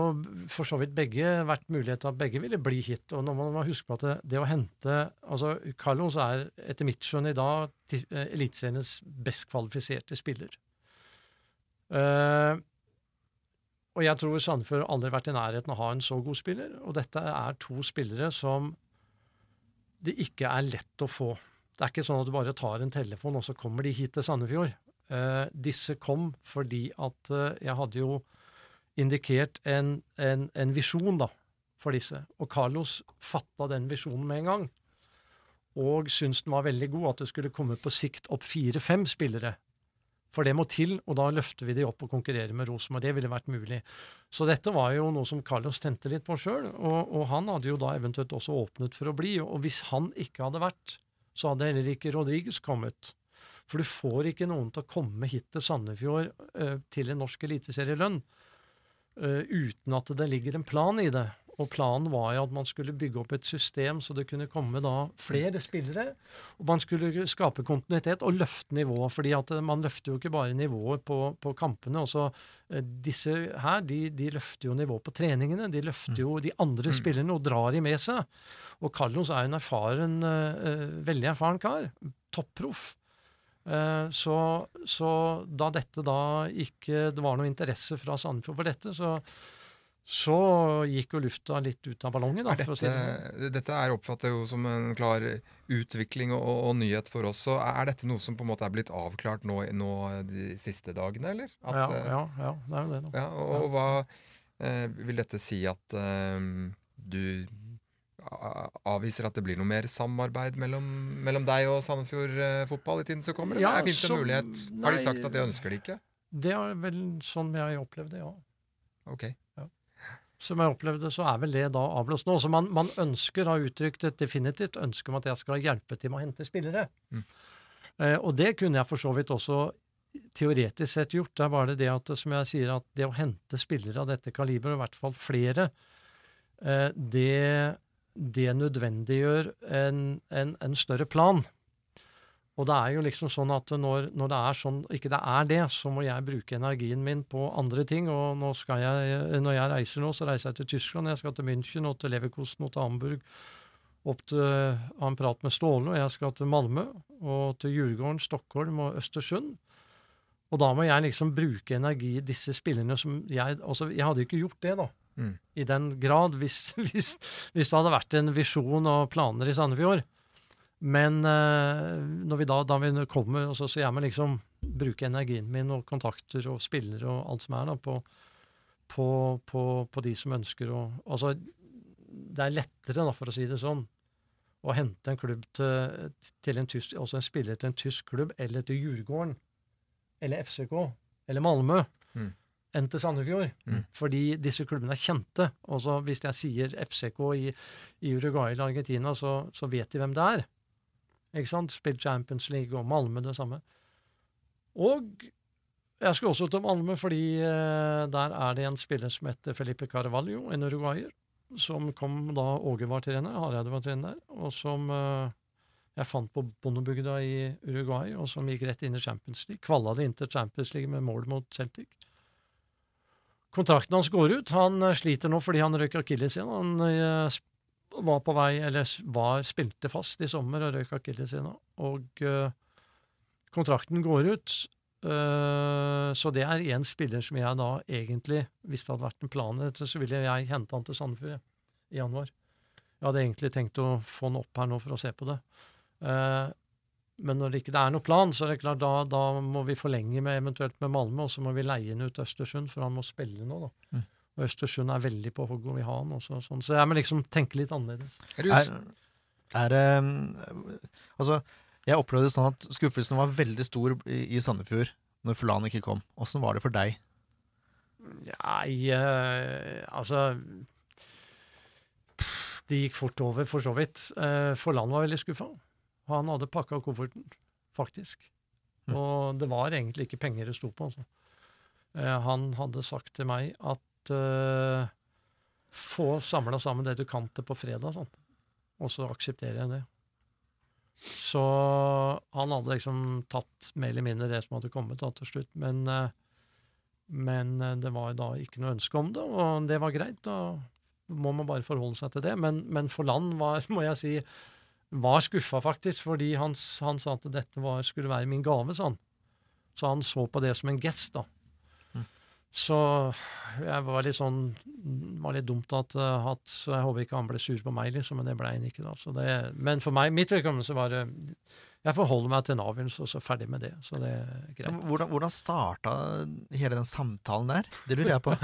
Speaker 1: for så vidt begge vært mulighet til at begge ville bli hit. Og nå må man huske på at det, det å hente altså Carlos er etter mitt skjønn i dag eh, Eliteseriens best kvalifiserte spiller. Uh, og jeg tror Sandefjord aldri vært i nærheten av å ha en så god spiller. Og dette er to spillere som det ikke er lett å få. Det er ikke sånn at du bare tar en telefon, og så kommer de hit til Sandefjord. Eh, disse kom fordi at eh, jeg hadde jo indikert en, en, en visjon da, for disse. Og Carlos fatta den visjonen med en gang. Og syntes den var veldig god, at det skulle komme på sikt opp fire-fem spillere. For det må til, og da løfter vi de opp og konkurrerer med Rosenborg. Det ville vært mulig. Så dette var jo noe som Carlos tente litt på sjøl, og, og han hadde jo da eventuelt også åpnet for å bli. Og hvis han ikke hadde vært, så hadde heller ikke Rodriguez kommet. For du får ikke noen til å komme hit til Sandefjord eh, til en norsk eliteserielønn eh, uten at det ligger en plan i det. Og planen var jo at man skulle bygge opp et system så det kunne komme da flere spillere. Og man skulle skape kontinuitet og løfte nivået. fordi at man løfter jo ikke bare nivået på, på kampene. Også, eh, disse her de, de løfter jo nivået på treningene. De løfter jo de andre spillerne og drar de med seg. Og Carlos er en erfaren, eh, eh, veldig erfaren kar. Topproff. Så, så da dette da ikke Det var noe interesse fra Sandefjord for dette, så, så gikk jo lufta litt ut av ballongen, da,
Speaker 5: Er
Speaker 1: å si det sånn.
Speaker 5: dette, dette er oppfattet jo som en klar utvikling og, og nyhet for oss. Så er dette noe som på en måte er blitt avklart nå, nå de siste dagene, eller? At,
Speaker 1: Ja,
Speaker 5: eh,
Speaker 1: ja, ja, det er jo det, da.
Speaker 5: ja, og, og hva eh, vil dette si at eh, du avviser at det blir noe mer samarbeid mellom, mellom deg og Sandefjord eh, fotball i tiden som kommer?
Speaker 1: Ja,
Speaker 5: Fins det mulighet? Har de sagt at de ønsker det ikke?
Speaker 1: Det er vel sånn jeg har opplevd det, ja.
Speaker 5: Ok.
Speaker 1: Som jeg opplevde, så er vel det da avblåst nå. Så man, man ønsker, har uttrykt et definitivt ønske om at jeg skal hjelpe til med å hente spillere.
Speaker 5: Mm.
Speaker 1: Eh, og det kunne jeg for så vidt også teoretisk sett gjort. Det er bare det at, som jeg sier, at det å hente spillere av dette kaliberet, i hvert fall flere, eh, det, det nødvendiggjør en, en, en større plan. Og det er jo liksom sånn at når, når det er sånn, ikke det er det, så må jeg bruke energien min på andre ting. Og nå skal jeg, når jeg reiser nå, så reiser jeg til Tyskland. Jeg skal til München og til Leverkosten og til Hamburg. Opp til ha en prat med Ståle, og jeg skal til Malmö og til Djurgården, Stockholm og Østersund. Og da må jeg liksom bruke energi i disse spillerne som jeg Altså, jeg hadde jo ikke gjort det, da.
Speaker 5: Mm.
Speaker 1: I den grad, hvis, *laughs* hvis, hvis det hadde vært en visjon og planer i Sandefjord. Men eh, når vi da, da vi kommer, og så, så jeg må liksom bruke energien min og kontakter og spillere og alt som er da, på, på, på, på de som ønsker å Altså, det er lettere, da, for å si det sånn, å hente en klubb til, til en tysk, også en spiller til en tysk klubb, eller til Djurgården, eller FCK, eller Malmö,
Speaker 5: Mm.
Speaker 1: enn til Sandefjord.
Speaker 5: Mm.
Speaker 1: Fordi disse klubbene er kjente. Også hvis jeg sier FCK i, i Uruguay eller Argentina, så, så vet de hvem det er. Ikke sant? Spilt Champions League og Malmö det samme. Og jeg skal også til Malmö fordi eh, der er det en spiller som heter Felipe Carvalho, en uruguayer, som kom da Åge var trener, Hareide var trener, og som eh, jeg fant på bondebygda i Uruguay, og som gikk rett inn i Champions League. Kvalla det inn til Champions League med mål mot Celtic. kontrakten hans går ut. Han eh, sliter nå fordi han røyker akilles igjen. Han var på vei, eller var, spilte fast i sommer og røyk akilles igjen. Og uh, kontrakten går ut. Uh, så det er én spiller som jeg da egentlig, hvis det hadde vært en plan så ville jeg hente han til Sandefjord i januar. Jeg hadde egentlig tenkt å få han opp her nå for å se på det. Uh, men når det ikke er noen plan, så er det klart da, da må vi forlenge med eventuelt med Malmö, og så må vi leie han ut Østersund, for han må spille nå. da.
Speaker 4: Mm.
Speaker 1: Og Østersund er veldig på hogg og vil ha han. Også, sånn. Så jeg må liksom tenke litt annerledes.
Speaker 5: Er du,
Speaker 4: Er, er eh, Altså, jeg opplevde sånn at skuffelsen var veldig stor i, i Sandefjord når Fulan ikke kom. Åssen var det for deg?
Speaker 1: Nei, altså Det gikk fort over, for så vidt. Eh, Forland var veldig skuffa. Han hadde pakka kofferten, faktisk.
Speaker 4: Mm.
Speaker 1: Og det var egentlig ikke penger det sto på. Altså. Eh, han hadde sagt til meg at eh, få samla sammen det du kan til på fredag, sånn. og så aksepterer jeg det. Så han hadde liksom tatt mer eller mindre det som hadde kommet da til slutt. Men, uh, men eh, det var da ikke noe ønske om det, og det var greit. Da må man bare forholde seg til det. Men, men for land var, *laughs* må jeg si, var skuffa faktisk, fordi han, han sa at dette var, skulle være min gave, sa han. Så han så på det som en gest, da. Så jeg var litt sånn var litt dumt at, eh, at så Jeg håper ikke han ble sur på meg, liksom, men det ble han ikke. da. Det, men for meg, mitt vedkommende, så var det Jeg forholder meg til en avgjørelse, og så ferdig med det. Så det er greit.
Speaker 4: Hvordan, hvordan starta hele den samtalen der? Det lurer jeg på.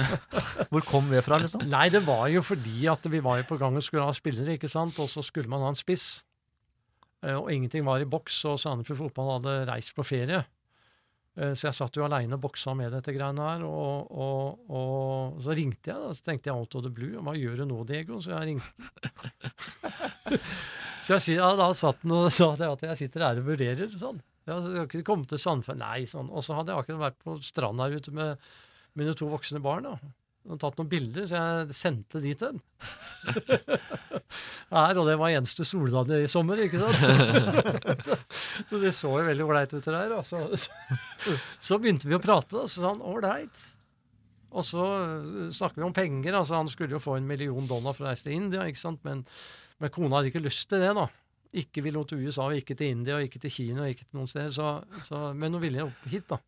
Speaker 4: Hvor kom det fra, liksom?
Speaker 1: Nei, det var jo fordi at vi var jo på gang og skulle ha spillere, ikke sant, og så skulle man ha en spiss. Eh, Og ingenting var i boks, og Sandefjord Fotball hadde reist på ferie. Eh, Så jeg satt jo aleine og boksa med dette greiene her, og, og, og så ringte jeg, da, så tenkte jeg out of the blue, hva gjør du nå, Diego? Så jeg ringte. *laughs* så jeg ja, da satt han og sa at jeg sitter her og vurderer, sånn. Ja, så jeg har ikke kommet til Sandefjord, nei, sånn. Og så hadde jeg akkurat vært på stranda ute med mine to voksne barn, da. Og tatt noen bilder, så jeg sendte de til. *laughs* Her, og det var eneste soldag i sommer, ikke sant? så, *laughs* så det så jo veldig ålreit ut der. Og så, så, så begynte vi å prate, og så sa han ålreit. Og så uh, snakker vi om penger. altså Han skulle jo få en million dollar for å reise til India, ikke sant? Men, men kona hadde ikke lyst til det, da. Ikke ville hun til USA, og ikke til India, og ikke til Kina, og ikke til noen steder. Men hun ville jo hit, da.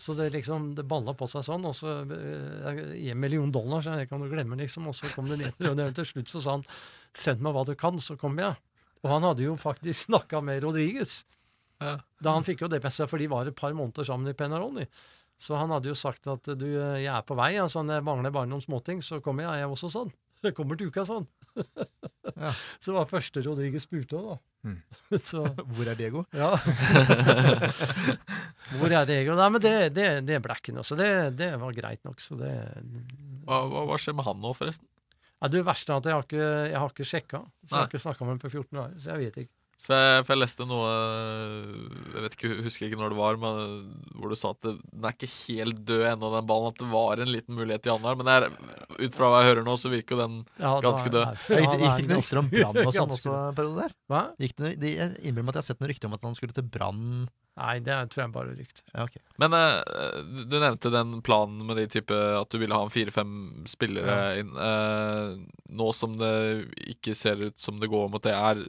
Speaker 1: Så det liksom, det balla på seg sånn, og så eh, en million dollar, så jeg kan du glemme, liksom. Og så kom det ned, og til slutt så sa han send meg hva du kan, så kommer jeg. Og han hadde jo faktisk *laughs* snakka med Rodriguez.
Speaker 6: Ja.
Speaker 1: Da han fikk jo det med seg, for de var et par måneder sammen i Penaroni. Så han hadde jo sagt at du, jeg er på vei, altså, jeg mangler bare noen småting, så kommer jeg, jeg også sånn. Det *laughs* kommer til uka sånn.
Speaker 4: Ja. *laughs*
Speaker 1: Så var første Rodriguez spurte òg, da.
Speaker 5: Mm. *laughs*
Speaker 1: Så *laughs*
Speaker 4: Hvor er Diego?
Speaker 1: ja. Hvor er jeg? Nei, men det, det, det ble ikke noe, så det, det var greit nok. Så det
Speaker 6: Hva, hva, hva skjer med han nå, forresten?
Speaker 1: ja, Det verste er at jeg har ikke, jeg har ikke sjekka. Så jeg har ikke snakka med ham på 14 år, så jeg vet ikke.
Speaker 6: For jeg, for jeg leste noe Jeg vet ikke, husker ikke når det var, men hvor du sa at det, den er ikke helt død ennå, den ballen. At det var en liten mulighet i januar. Men er, ut fra hva jeg hører nå, så virker jo den
Speaker 1: Ja,
Speaker 6: Ganske død.
Speaker 4: Ja,
Speaker 1: ja,
Speaker 4: gikk, gikk det noen rykter om Brann og sånn også en periode der?
Speaker 1: Hva?
Speaker 4: Gikk det, de, jeg innrømmer meg at jeg har sett noen rykter om at han skulle til Brann.
Speaker 1: Nei, det er, tror jeg bare er rykter.
Speaker 4: Ja, okay.
Speaker 6: Men uh, du- nevnte den planen med de type at du ville ha fire-fem spillere inn. Uh, nå som det ikke ser ut som det går mot det, er,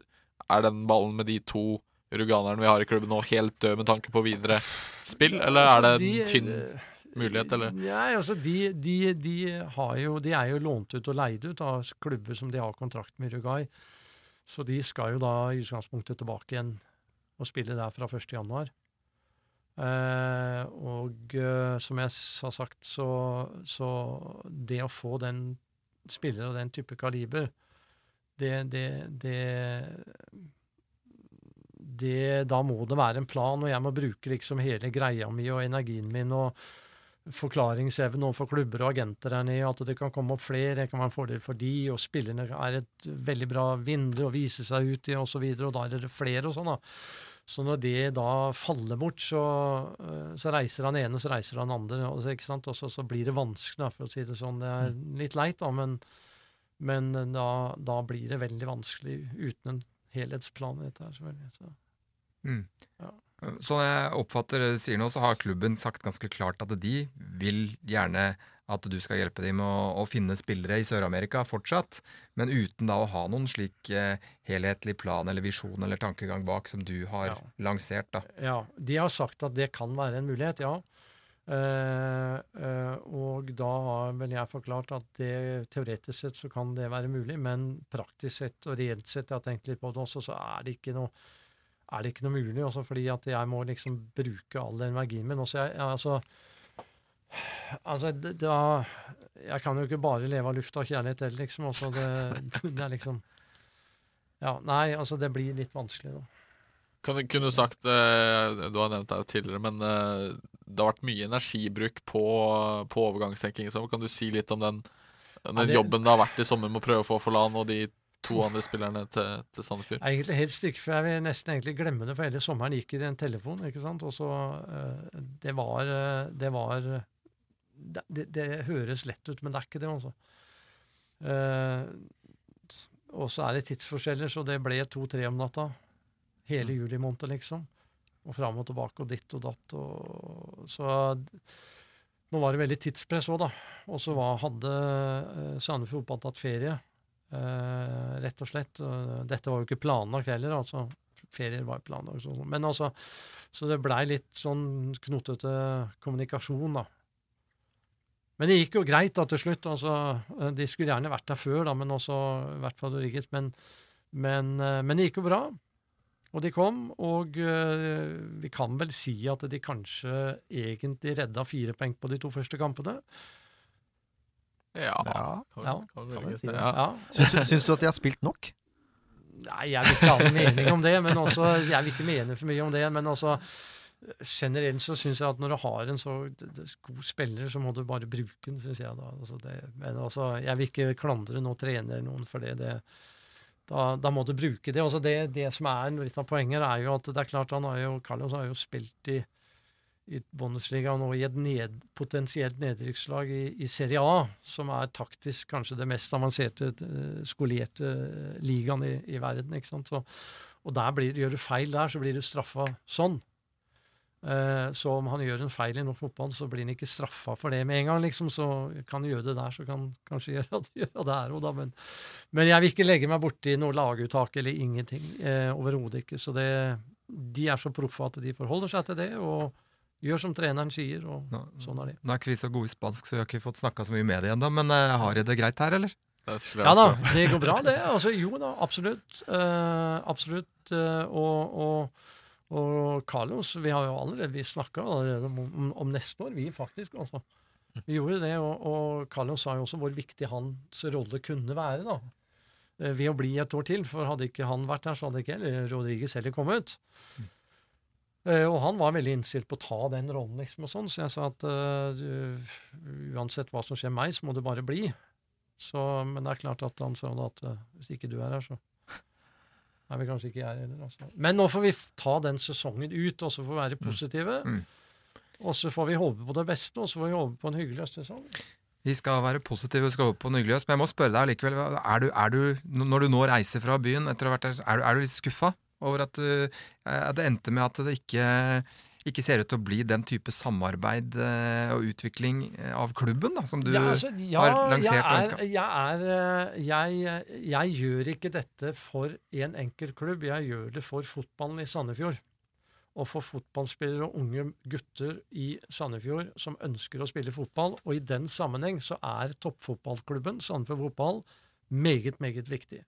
Speaker 6: er den ballen med de to uruganerne vi har i klubben nå, helt død med tanke på videre spill, eller er det en tynn mulighet, eller?
Speaker 1: Nei, altså de, de, de, jo, de er jo lånt ut og leid ut av klubber som de har kontrakt med Uruguay. Så de skal jo da i utgangspunktet tilbake igjen og spille der fra 1. januar. Eh, og eh, som jeg har sagt, så, så det å få den spillere av den type kaliber, det, det, det det, da må det være en plan, og jeg må bruke liksom hele greia mi og energien min og forklaringsevne overfor klubber og agenter her nede, at det kan komme opp flere, det kan være en fordel for de, og spillerne er et veldig bra vindu å vise seg ut i, og så videre, og da er det flere og sånn, da. Så når det da faller bort, så, øh, så reiser han ene, så reiser han andre, og så, ikke sant? og så, så blir det vanskelig, for å si det sånn. Det er litt leit, da, men, men da, da blir det veldig vanskelig uten en helhetsplan i dette her, selvfølgelig. Så.
Speaker 5: Mm.
Speaker 1: Ja.
Speaker 5: Sånn jeg oppfatter det du sier nå, så har klubben sagt ganske klart at de vil gjerne at du skal hjelpe dem med å, å finne spillere i Sør-Amerika fortsatt, men uten da å ha noen slik eh, helhetlig plan eller visjon eller tankegang bak som du har
Speaker 1: Ja.
Speaker 5: lansert. da.
Speaker 1: Ja, de har sagt at det kan være en mulighet, ja. Eh, eh, og da har vel jeg forklart at det teoretisk sett så kan det være mulig, men praktisk sett og reelt sett, jeg har tenkt litt på det også, så er det ikke noe, er det ikke noe mulig. Også fordi at jeg må liksom bruke all energien min. Også jeg, altså, altså da, Jeg kan jo ikke bare leve av luft og kjærlighet heller, liksom. Også det, *laughs* det er liksom Ja, nei, altså det blir litt vanskelig, da.
Speaker 6: Kan, kunne sagt eh, Du har nevnt det tidligere, men det har vært mye energibruk på, på overgangstenking. Så kan du si litt om den, den
Speaker 1: det-
Speaker 6: jobben det har vært i sommer med å prøve å få Forlan og de to andre spillerne til, til Sandefjord?
Speaker 1: Egentlig helst ikke, for jeg vil nesten egentlig glemme det, for hele sommeren gikk i den telefonen, ikke sant, og så eh, Det var eh, Det var det, det, høres lett ut, men det er ikke det, altså. Eh, og så er det tidsforskjeller, så det ble to-tre om natta. Hele juli måned, liksom. Og fram og tilbake og ditt og datt. Og, så nå var det veldig tidspress òg, da. Og så hadde uh, Sandefjord fotball tatt ferie. Eh, rett og slett. Dette var jo ikke planlagt heller, altså. Ferier var planlagt. sånn. Men altså, så det blei litt sånn knotete kommunikasjon, da. Men det gikk jo greit da til slutt. altså, eh, De skulle gjerne vært der før, da, men også i hvert fall Rodriguez. Men, men, eh, men det gikk jo bra. Og de kom, og eh, vi kan vel si at de kanskje egentlig redda fire poeng på de to første kampene.
Speaker 6: Ja,
Speaker 4: Ja,
Speaker 6: kan,
Speaker 1: ja,
Speaker 6: kan
Speaker 4: kan si det.
Speaker 6: ja.
Speaker 4: Syns, du- syns du at de har spilt nok?
Speaker 1: Nei, jeg vil ikke ha noen mening om det, men også, jeg vil ikke mene for mye om det. Men også generelt så syns jeg at når du har en så god spiller, så må du bare bruke den, syns jeg da. Altså det, men også, jeg vil ikke klandre noen trener noen for det. det da, da må du bruke det. Altså det. Det som er litt av poenget, er jo at det er klart han har jo, Carlos har jo spilt i, i Bundesliga nå i et ned, potensielt nedrykkslag i, i Serie A, som er taktisk kanskje det mest avanserte, eh, skolerte eh, ligaen i, i verden. ikke sant? Så, og der blir, gjør du feil der, så blir du straffa sånn. Eh, så om han gjør en feil i norsk fotball, så blir han ikke straffa for det med en gang. liksom, Så kan han gjøre det der, så kan han kanskje gjøre det, *laughs* gjøre det her òg, da. Men, men jeg vil ikke legge meg borti noe laguttak eller ingenting. Eh, Overhodet ikke. Så det, de er så proffe at de forholder seg til det, og gjør som treneren sier, og
Speaker 5: Nå,
Speaker 1: sånn er det.
Speaker 5: nå er ikke vi så gode i spansk, så vi har ikke fått snakka så mye med det ennå, men eh, har de det greit her, eller?
Speaker 1: Ja da, det går bra, det. Altså, jo da, absolutt. Eh, absolutt. eh, og, og, og Carlos, vi har jo allerede vi snakka allerede om, om, neste år, vi faktisk. altså. Vi gjorde det, og, og Carlos sa jo også hvor viktig hans rolle kunne være. da. Eh, ved å bli et år til, for hadde ikke han vært der, så hadde ikke heller Rodriguez heller kommet. Eh, og han var veldig innstilt på å ta den rollen, liksom, og sånn, så jeg sa at uh, du, uansett hva som skjer med meg, så må du bare bli. Så, men det er klart at han sa at uh, hvis ikke du er her, så er vi kanskje ikke jeg heller. Altså. Men nå får vi ta den sesongen ut, og så får vi være positive.
Speaker 5: Mm.
Speaker 1: Og så får vi håpe på det beste, og så får vi håpe på en hyggelig høstsesong.
Speaker 5: Vi skal være positive og skal håpe på en hyggelig, høst, men jeg må spørre deg allikevel. Er du, er du, når du nå reiser fra byen etter å ha vært der, er du, er du litt skuffa over at, eh, at det endte med at det ikke, ikke ser ut til å bli den type samarbeid eh, og utvikling eh, av klubben da, som du
Speaker 1: Ja, altså, ja,
Speaker 5: har lansert og
Speaker 1: er, jeg, eh, jeg, jeg gjør ikke dette for en enkelt klubb, jeg gjør det for fotballen i Sandefjord. Og for fotballspillere og unge gutter i Sandefjord som ønsker å spille fotball. Og i den sammenheng så er toppfotballklubben Sandefjord Fotball meget, meget viktig.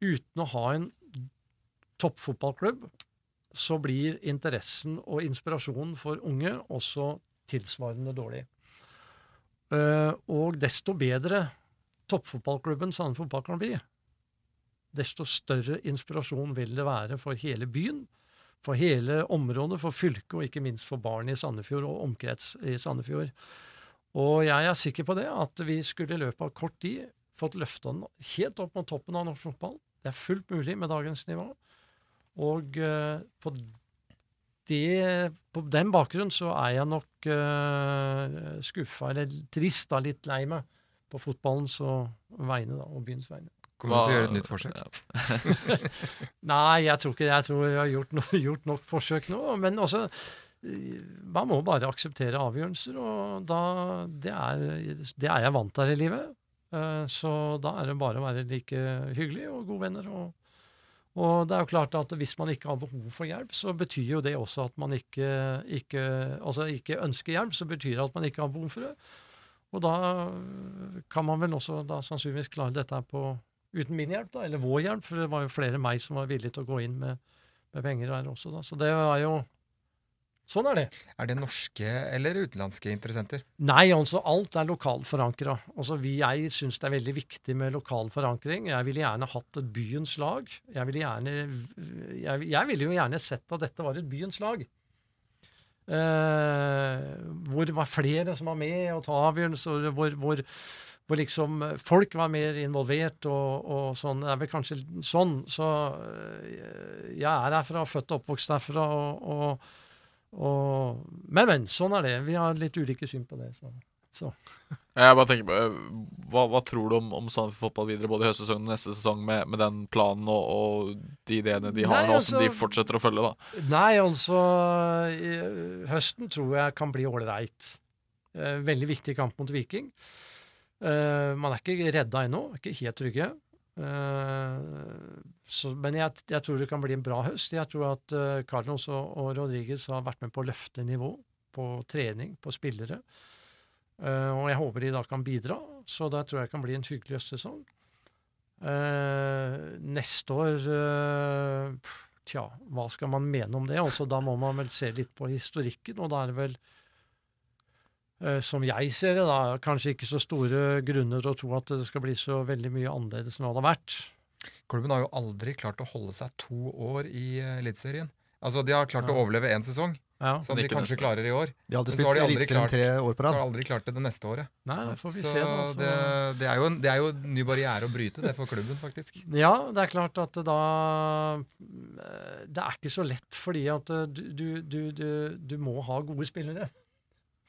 Speaker 1: Uten å ha en toppfotballklubb, så blir interessen og inspirasjonen for unge også tilsvarende dårlig. Eh, og desto bedre toppfotballklubben Sandefjord Fotball kan bli, desto større inspirasjon vil det være for hele byen, for hele området, for fylket og ikke minst for barn i Sandefjord og omkrets i Sandefjord. Og jeg er sikker på det, at vi skulle i løpet av kort tid fått løfta den helt opp mot toppen av norsk fotball. Det er fullt mulig med dagens nivå. Og eh, på, det, på den bakgrunn så er jeg nok uh, skuffa, eller trist, da, litt lei meg, på fotballens og vegne, da, og byens vegne.
Speaker 5: Kommer du til å gjøre et nytt forsøk?
Speaker 6: Ja. *laughs*
Speaker 1: Nei, jeg tror ikke det. Jeg tror jeg har gjort, no, *laughs* gjort nok forsøk nå. Men også, Man må bare akseptere avgjørelser, og da Det er, det er jeg vant til her i livet. Eh, Så da er det bare å være like hyggelig og gode venner. Og, og det er jo klart at hvis man ikke har behov for hjelp, så betyr jo det også at man ikke, ikke, altså ikke ønsker hjelp. Så betyr det at man ikke har behov for det. Og da kan man vel også da sannsynligvis klare dette på uten min hjelp, da, eller vår hjelp, for det var jo flere enn meg som var villige til å gå inn med, med penger her også. Da. Så det var jo Sånn er det.
Speaker 5: Er det norske eller utenlandske interessenter?
Speaker 1: Nei, altså alt er lokalt forankra. Altså, jeg syns det er veldig viktig med lokal forankring. Jeg ville gjerne hatt et byens lag. Jeg ville gjerne jeg, jeg ville jo gjerne sett at dette var et byens lag. Eh, hvor det var flere som var med og ta avgjørelser, hvor, hvor, hvor liksom folk var mer involvert og, og sånn. Det er vel kanskje sånn. Så eh, jeg er herfra, født og oppvokst herfra. og, og og, men, men. Sånn er det. Vi har litt ulike syn på det. Så. så. *laughs*
Speaker 6: Jeg bare tenker på, eh, Hva, hva tror du om, om Sandefjord fotball videre, både i høstsesongen og neste sesong, med, med den planen og, og de ideene de har nå,
Speaker 1: altså-
Speaker 6: som de fortsetter å følge? da?
Speaker 1: Nei, altså i- Høsten tror jeg kan bli ålreit. Eh, Veldig viktig kamp mot Viking. Uh, Man er ikke redda ennå, ikke helt trygge. Eh, Så, men jeg, jeg tror det kan bli en bra høst. Jeg tror at uh, Carlos og, og Rodriguez har vært med på å løfte nivå på trening, på spillere. Uh, og jeg håper de da kan bidra, så da tror jeg det kan bli en hyggelig høstsesong. Uh, neste år Tja, hva skal man mene om det? Altså, da må man vel se litt på historikken, og da er det vel som jeg ser det, da, kanskje ikke så store grunner til å tro at det skal bli så veldig mye annerledes enn hva det har vært.
Speaker 5: Klubben har jo aldri klart å holde seg to år i eh, Eliteserien. Altså, De har klart
Speaker 1: Ja.
Speaker 5: å overleve én sesong,
Speaker 1: Ja.
Speaker 5: som de kanskje
Speaker 6: neste.
Speaker 5: klarer i år.
Speaker 4: De har
Speaker 5: aldri
Speaker 4: spilt Eliteserien tre år på
Speaker 5: Så har de aldri klart det det neste året.
Speaker 1: Nei, det får vi
Speaker 5: Så
Speaker 1: se. Da, så.
Speaker 5: det, det, er jo en, det er jo en ny barriere å bryte, det for klubben, faktisk.
Speaker 1: Ja, det er klart at da eh, Det er ikke så lett, fordi at eh, du, du, du, du, du må ha gode spillere.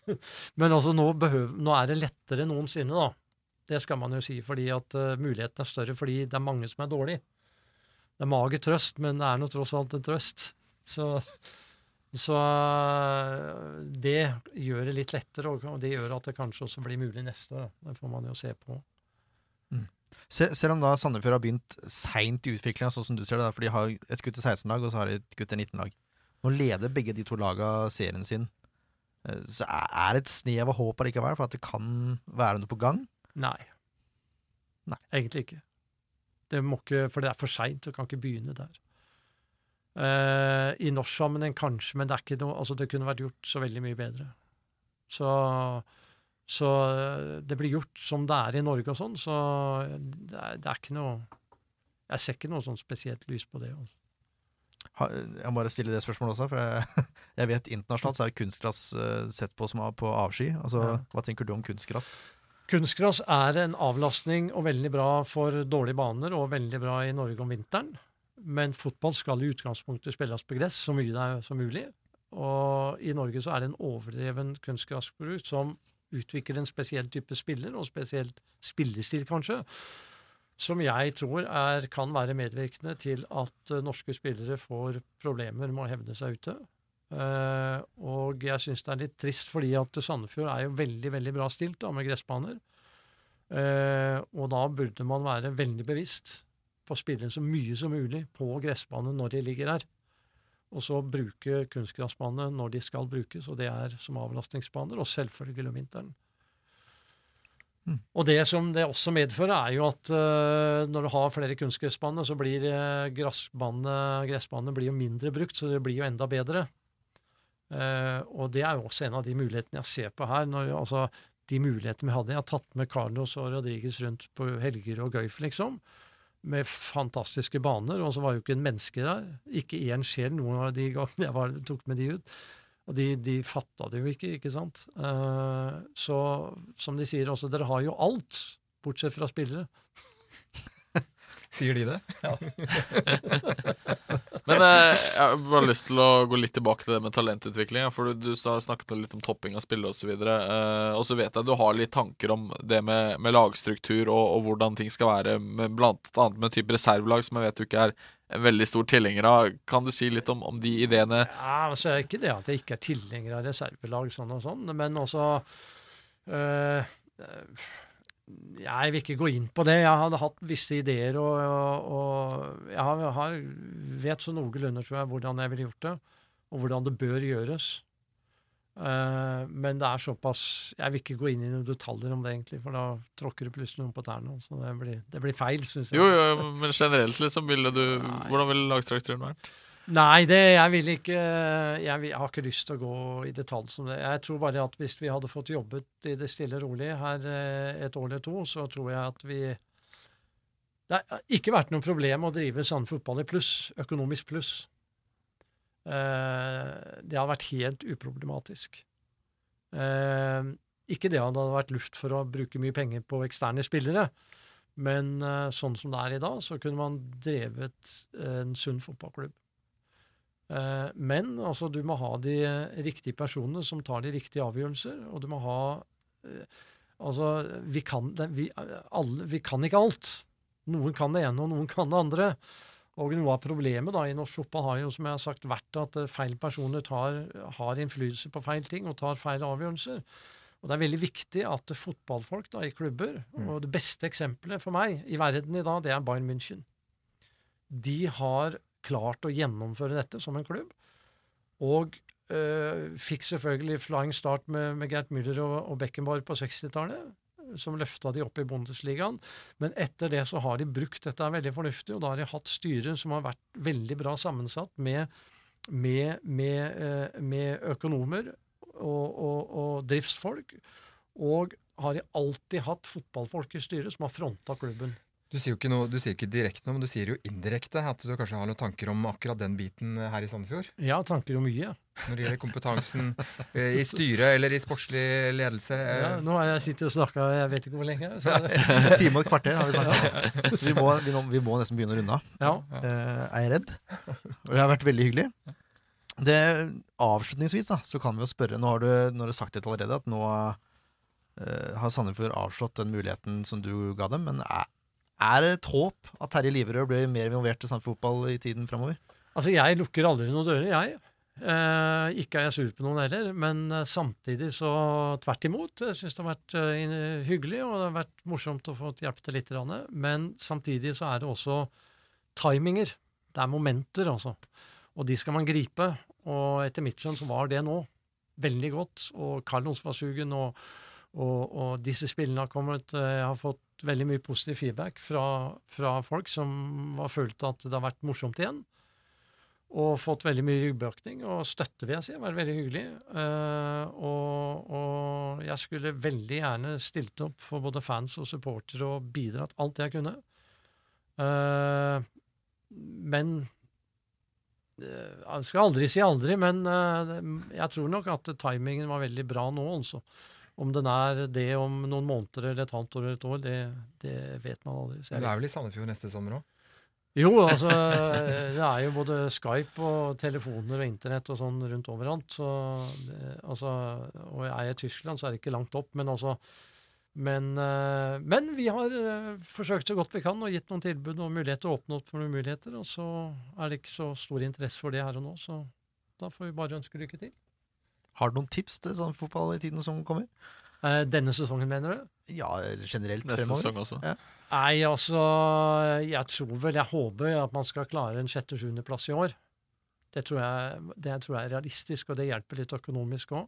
Speaker 1: *laughs* Men altså, nå, behøver, nå er det lettere enn noensinne, da. Det skal man jo si, fordi at uh, muligheten er større fordi det er mange som er dårlige. Det er mager trøst, men det er nå tross alt en trøst. Så, så uh, det gjør det litt lettere, og det gjør at det kanskje også blir mulig neste år. da. Det får man jo se på.
Speaker 4: Se, selv om da Sandefjord har begynt seint i utviklinga, sånn som du ser det, da, for de har et gutte 16-lag, og så har de et gutte 19-lag. Nå leder begge de to laga serien sin. Eh, Så er det et snev av håp allikevel for at det kan være noe på gang?
Speaker 1: Nei.
Speaker 4: Nei.
Speaker 1: Egentlig ikke. Det ikke, For det er for seint, du kan ikke begynne der. Uh, I norsk sammenheng kanskje, men det er ikke noe, altså det kunne vært gjort så veldig mye bedre. Så, så eh, det blir gjort som det er i Norge og sånn, så det er, det er ikke noe Jeg ser ikke noe sånn spesielt lys på det. Altså.
Speaker 4: Jeg må bare stille det spørsmålet også, for jeg, *laughs* jeg vet internasjonalt så er kunstgress eh, sett på som på avsky. Altså,
Speaker 1: Ja.
Speaker 4: Hva tenker du om kunstgress?
Speaker 1: Kunstgress er en avlastning og veldig bra for dårlige baner, og veldig bra i Norge om vinteren. Men fotball skal i utgangspunktet spilles på gress så mye det er som mulig. Og i Norge så er det en overdreven kunstgressbruk som utvikler en spesiell type spiller, og spesielt spillestil kanskje, som jeg tror er, kan være medvirkende til at eh, norske spillere får problemer med å hevde seg ute. Uh, og jeg syns det er litt trist, fordi at Sandefjord er jo veldig veldig bra stilt da, med gressbaner. Uh, og da burde man være veldig bevisst på å spille så mye som mulig på gressbane når de ligger her. Og så bruke kunstgressbane når de skal brukes, og det er som avlastningsbaner, og selvfølgelig om vinteren.
Speaker 4: Mm.
Speaker 1: Og det som det også medfører, er jo at uh, når du har flere kunstgressbaner, så blir uh, gressbanene blir jo mindre brukt, så det blir jo enda bedre. Uh, og det er jo også en av de mulighetene jeg ser på her. Når, altså, de mulighetene vi hadde. Jeg har tatt med Carlos og Rodriguez rundt på helger og gøyf, liksom. Med fantastiske baner. Og så var jo ikke en menneske der. Ikke én sjel noen av de gangene jeg var, tok med de ut. Og de, de fatta det jo ikke, ikke sant. Eh, så som de sier også, dere har jo alt, bortsett fra spillere. *laughs*
Speaker 5: Sier de det? Ja. *laughs*
Speaker 6: Men eh, jeg har bare lyst til å gå litt tilbake til det med talentutvikling. For du, du snakket litt om topping av spillere osv. Uh, og så vet jeg du har litt tanker om det med, med lagstruktur og, og hvordan ting skal være, med, blant annet med type reservelag, som jeg vet du ikke er en veldig stor tilhenger av. Kan du si litt om, om de ideene?
Speaker 1: Ja, altså Ikke det at jeg ikke er tilhenger av reservelag, sånn og sånn, men også øh, Jeg vil ikke gå inn på det. Jeg hadde hatt visse ideer, og, og, og jeg har, vet så noenlunde, tror jeg, hvordan jeg ville gjort det, og hvordan det bør gjøres. Eh, men det er såpass Jeg vil ikke gå inn i noen detaljer om det, egentlig, for da tråkker du plutselig noen på tærne. Så det blir, det blir feil, syns jeg.
Speaker 6: Jo, jo, men generelt, liksom, ville du
Speaker 1: Nei.
Speaker 6: Hvordan ville lagstrukturen vært?
Speaker 1: Nei, det, jeg vil ikke jeg, vil, jeg har ikke lyst til å gå i detalj som det. Jeg tror bare at hvis vi hadde fått jobbet i det stille og rolig her eh, et år eller to, så tror jeg at vi Det har ikke vært noe problem å drive Sand fotball i pluss, økonomisk pluss. Eh, det hadde vært helt uproblematisk. Eh, ikke det at det hadde vært luft for å bruke mye penger på eksterne spillere, men eh, sånn som det er i dag, så kunne man drevet en sunn fotballklubb. Men altså, du må ha de riktige personene som tar de riktige avgjørelser, og du må ha Altså, vi kan, vi, alle, vi kan ikke alt. Noen kan det ene, og noen kan det andre. Og noe av problemet da i norsk fotball har jo, som jeg har sagt, vært at eh, feil personer tar, har innflytelse på feil ting og tar feil avgjørelser. Og det er veldig viktig at fotballfolk da i klubber Og det beste eksempelet for meg i verden i dag, det er Bayern München. De har klart å gjennomføre dette som en klubb. Og øh, fikk selvfølgelig flying start med, med Gert Müller og, og Beckenbauer på 60-tallet, som løfta de opp i Bundesligaen. Men etter det så har de brukt dette veldig fornuftig, og da har de hatt styrer som har vært veldig bra sammensatt med, med, med, øh, med økonomer og, og, og driftsfolk. Og har de alltid hatt fotballfolk i styret som har fronta klubben.
Speaker 5: Du sier jo ikke, noe, du sier ikke direkte noe, men du sier jo indirekte at du kanskje har noen tanker om akkurat den biten eh, her i Sandefjord?
Speaker 1: Ja, tanker om mye.
Speaker 5: Når det gjelder kompetansen eh, i styret eller i sportslig ledelse? eh,
Speaker 1: Ja, nå har jeg sittet og snakka jeg vet ikke hvor lenge. Så,
Speaker 4: En *laughs* time og et kvarter har vi snakket om. Så vi må, vi, nå- vi må nesten begynne å runde av.
Speaker 1: ja.
Speaker 4: Uh, er jeg redd. Og det har vært veldig hyggelig. Det, avslutningsvis da, så kan vi jo spørre Nå har du, nå har du sagt litt allerede, at nå uh, har Sandefjord avslått den muligheten som du ga dem. Men er, er det et håp at Terje Liverød blir mer involvert i samfunnsfotball fotball i tiden framover?
Speaker 1: Altså, jeg lukker aldri noen dører, jeg. Eh, ikke er jeg sur på noen heller, men eh, samtidig så tvert imot. Jeg syns det har vært uh, hyggelig, og det har vært morsomt å få hjelpe til litt. Men samtidig så er det også timinger. Det er momenter, altså. Og de skal man gripe. Og etter mitt skjønn så var det nå veldig godt. Og Carlos var sugen, og, og, og disse spillene har kommet. eh, Jeg har fått veldig mye positiv feedback fra, fra folk som har følt at det har vært morsomt igjen og fått veldig mye ryggbøkning og støtte, vil jeg si. Det var veldig hyggelig. Uh, og, og jeg skulle veldig gjerne stilt opp for både fans og supportere og bidratt alt jeg kunne. Uh, men eh, Jeg skal aldri si aldri, men jeg tror nok at timingen var veldig bra nå, altså. Om den er det om noen måneder eller et halvt år eller et år, det, det vet man aldri.
Speaker 5: Du er vel i Sandefjord neste sommer òg?
Speaker 1: jo, altså *laughs* det er jo både Skype og telefoner og internett og sånn rundt overalt. Så altså, og jeg er i Tyskland, så er det ikke langt opp, men altså men, eh, men vi har eh, forsøkt så godt vi kan og gitt noen tilbud og muligheter, åpne opp for noen muligheter. Og så er det ikke så stor interesse for det her og nå, så da får vi bare ønske lykke til.
Speaker 4: Har du noen tips til Sandefjord fotball i tiden som kommer?
Speaker 1: Eh, denne sesongen, mener du?
Speaker 4: Ja, generelt
Speaker 6: Neste
Speaker 4: fremover.
Speaker 6: sesong også.
Speaker 1: Nei, altså Jeg tror vel, jeg håper at man skal klare en sjette-sjuendeplass i år. Det tror, jeg, det tror jeg er realistisk, og det hjelper litt økonomisk òg.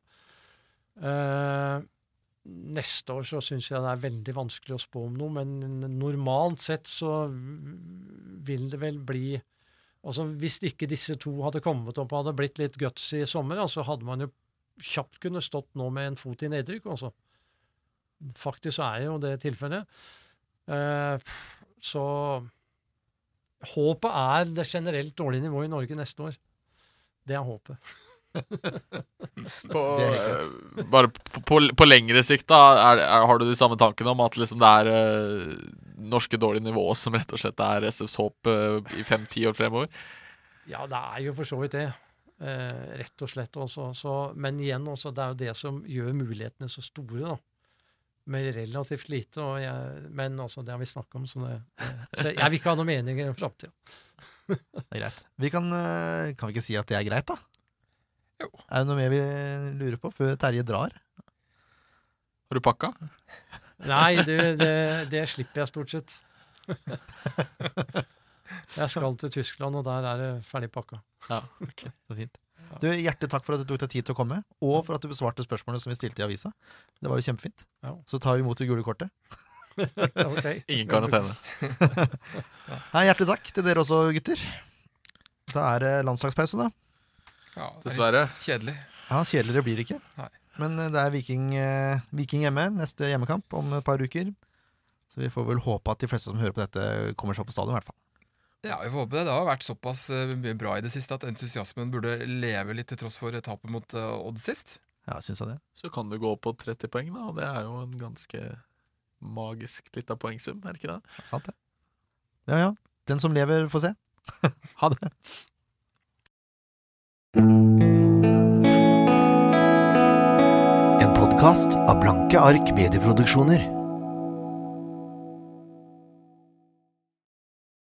Speaker 1: neste år så syns jeg det er veldig vanskelig å spå om noe, men normalt sett så vil det vel bli Altså Hvis ikke disse to hadde kommet opp og hadde blitt litt guts i sommer, så hadde man jo kjapt kunne stått nå med en fot i nedrykk, altså. Faktisk så er jo det tilfellet. Eh, så håpet er det generelt dårlige nivået i Norge neste år. Det er håpet. *laughs*
Speaker 6: På, eh, bare på, på, på lengre sikt, da, er, er, har du de samme tankene om at liksom det er uh, norske dårlige nivå som rett og slett er SFs håp uh, i fem-ti år fremover?
Speaker 1: Ja, det er jo for så vidt det. Eh, rett og slett også. Så, men igjen, også, det er jo det som gjør mulighetene så store, da. med relativt lite. Og jeg, men altså, det har vi snakket om, så, det, det, så jeg vil ikke ha noen mening om framtida. *laughs*
Speaker 4: Det er greit. Vi kan, eh, kan vi ikke si at det er greit, da?
Speaker 5: Jo.
Speaker 4: Er det noe mer vi lurer på før Terje drar?
Speaker 6: Har du pakka?
Speaker 1: Nei, du, det, det slipper jeg stort sett. *laughs* Jeg skal til Tyskland, og der er det ferdig pakka.
Speaker 6: Ja.
Speaker 4: Så fint. Du, Hjertelig takk for at du tok deg tid til å komme, og for at du besvarte spørsmålene som vi stilte i avisa. Det var jo kjempefint.
Speaker 1: Ja.
Speaker 4: Så tar vi imot det gule kortet. *laughs*
Speaker 1: Ok.
Speaker 6: Ingen karantene.
Speaker 4: Nei, *laughs* hjertelig takk til dere også, gutter. Da er det landslagspause, da.
Speaker 5: Ja, det er
Speaker 6: Dessverre.
Speaker 5: Kjedelig.
Speaker 4: Ja, Kjedeligere blir det ikke.
Speaker 5: Nei.
Speaker 4: Men eh, det er Viking, eh, Viking hjemme, neste hjemmekamp om et par uker. Så vi får vel håpe at de fleste som hører på dette, kommer seg opp på stadion, i hvert fall.
Speaker 5: Ja, vi får håpe det. Det har vært såpass eh, mye bra i det siste at entusiasmen burde leve litt til tross for tapet mot eh, Odd sist.
Speaker 4: Ja, syns jeg det.
Speaker 6: Så kan du gå opp på 30 poeng, da, og det er jo en ganske magisk lita poengsum, er det ikke det?
Speaker 4: Det er sant, det. Ja ja. Den som lever, får se. *laughs* ha det.
Speaker 7: En podkast av Blanke ark medieproduksjoner.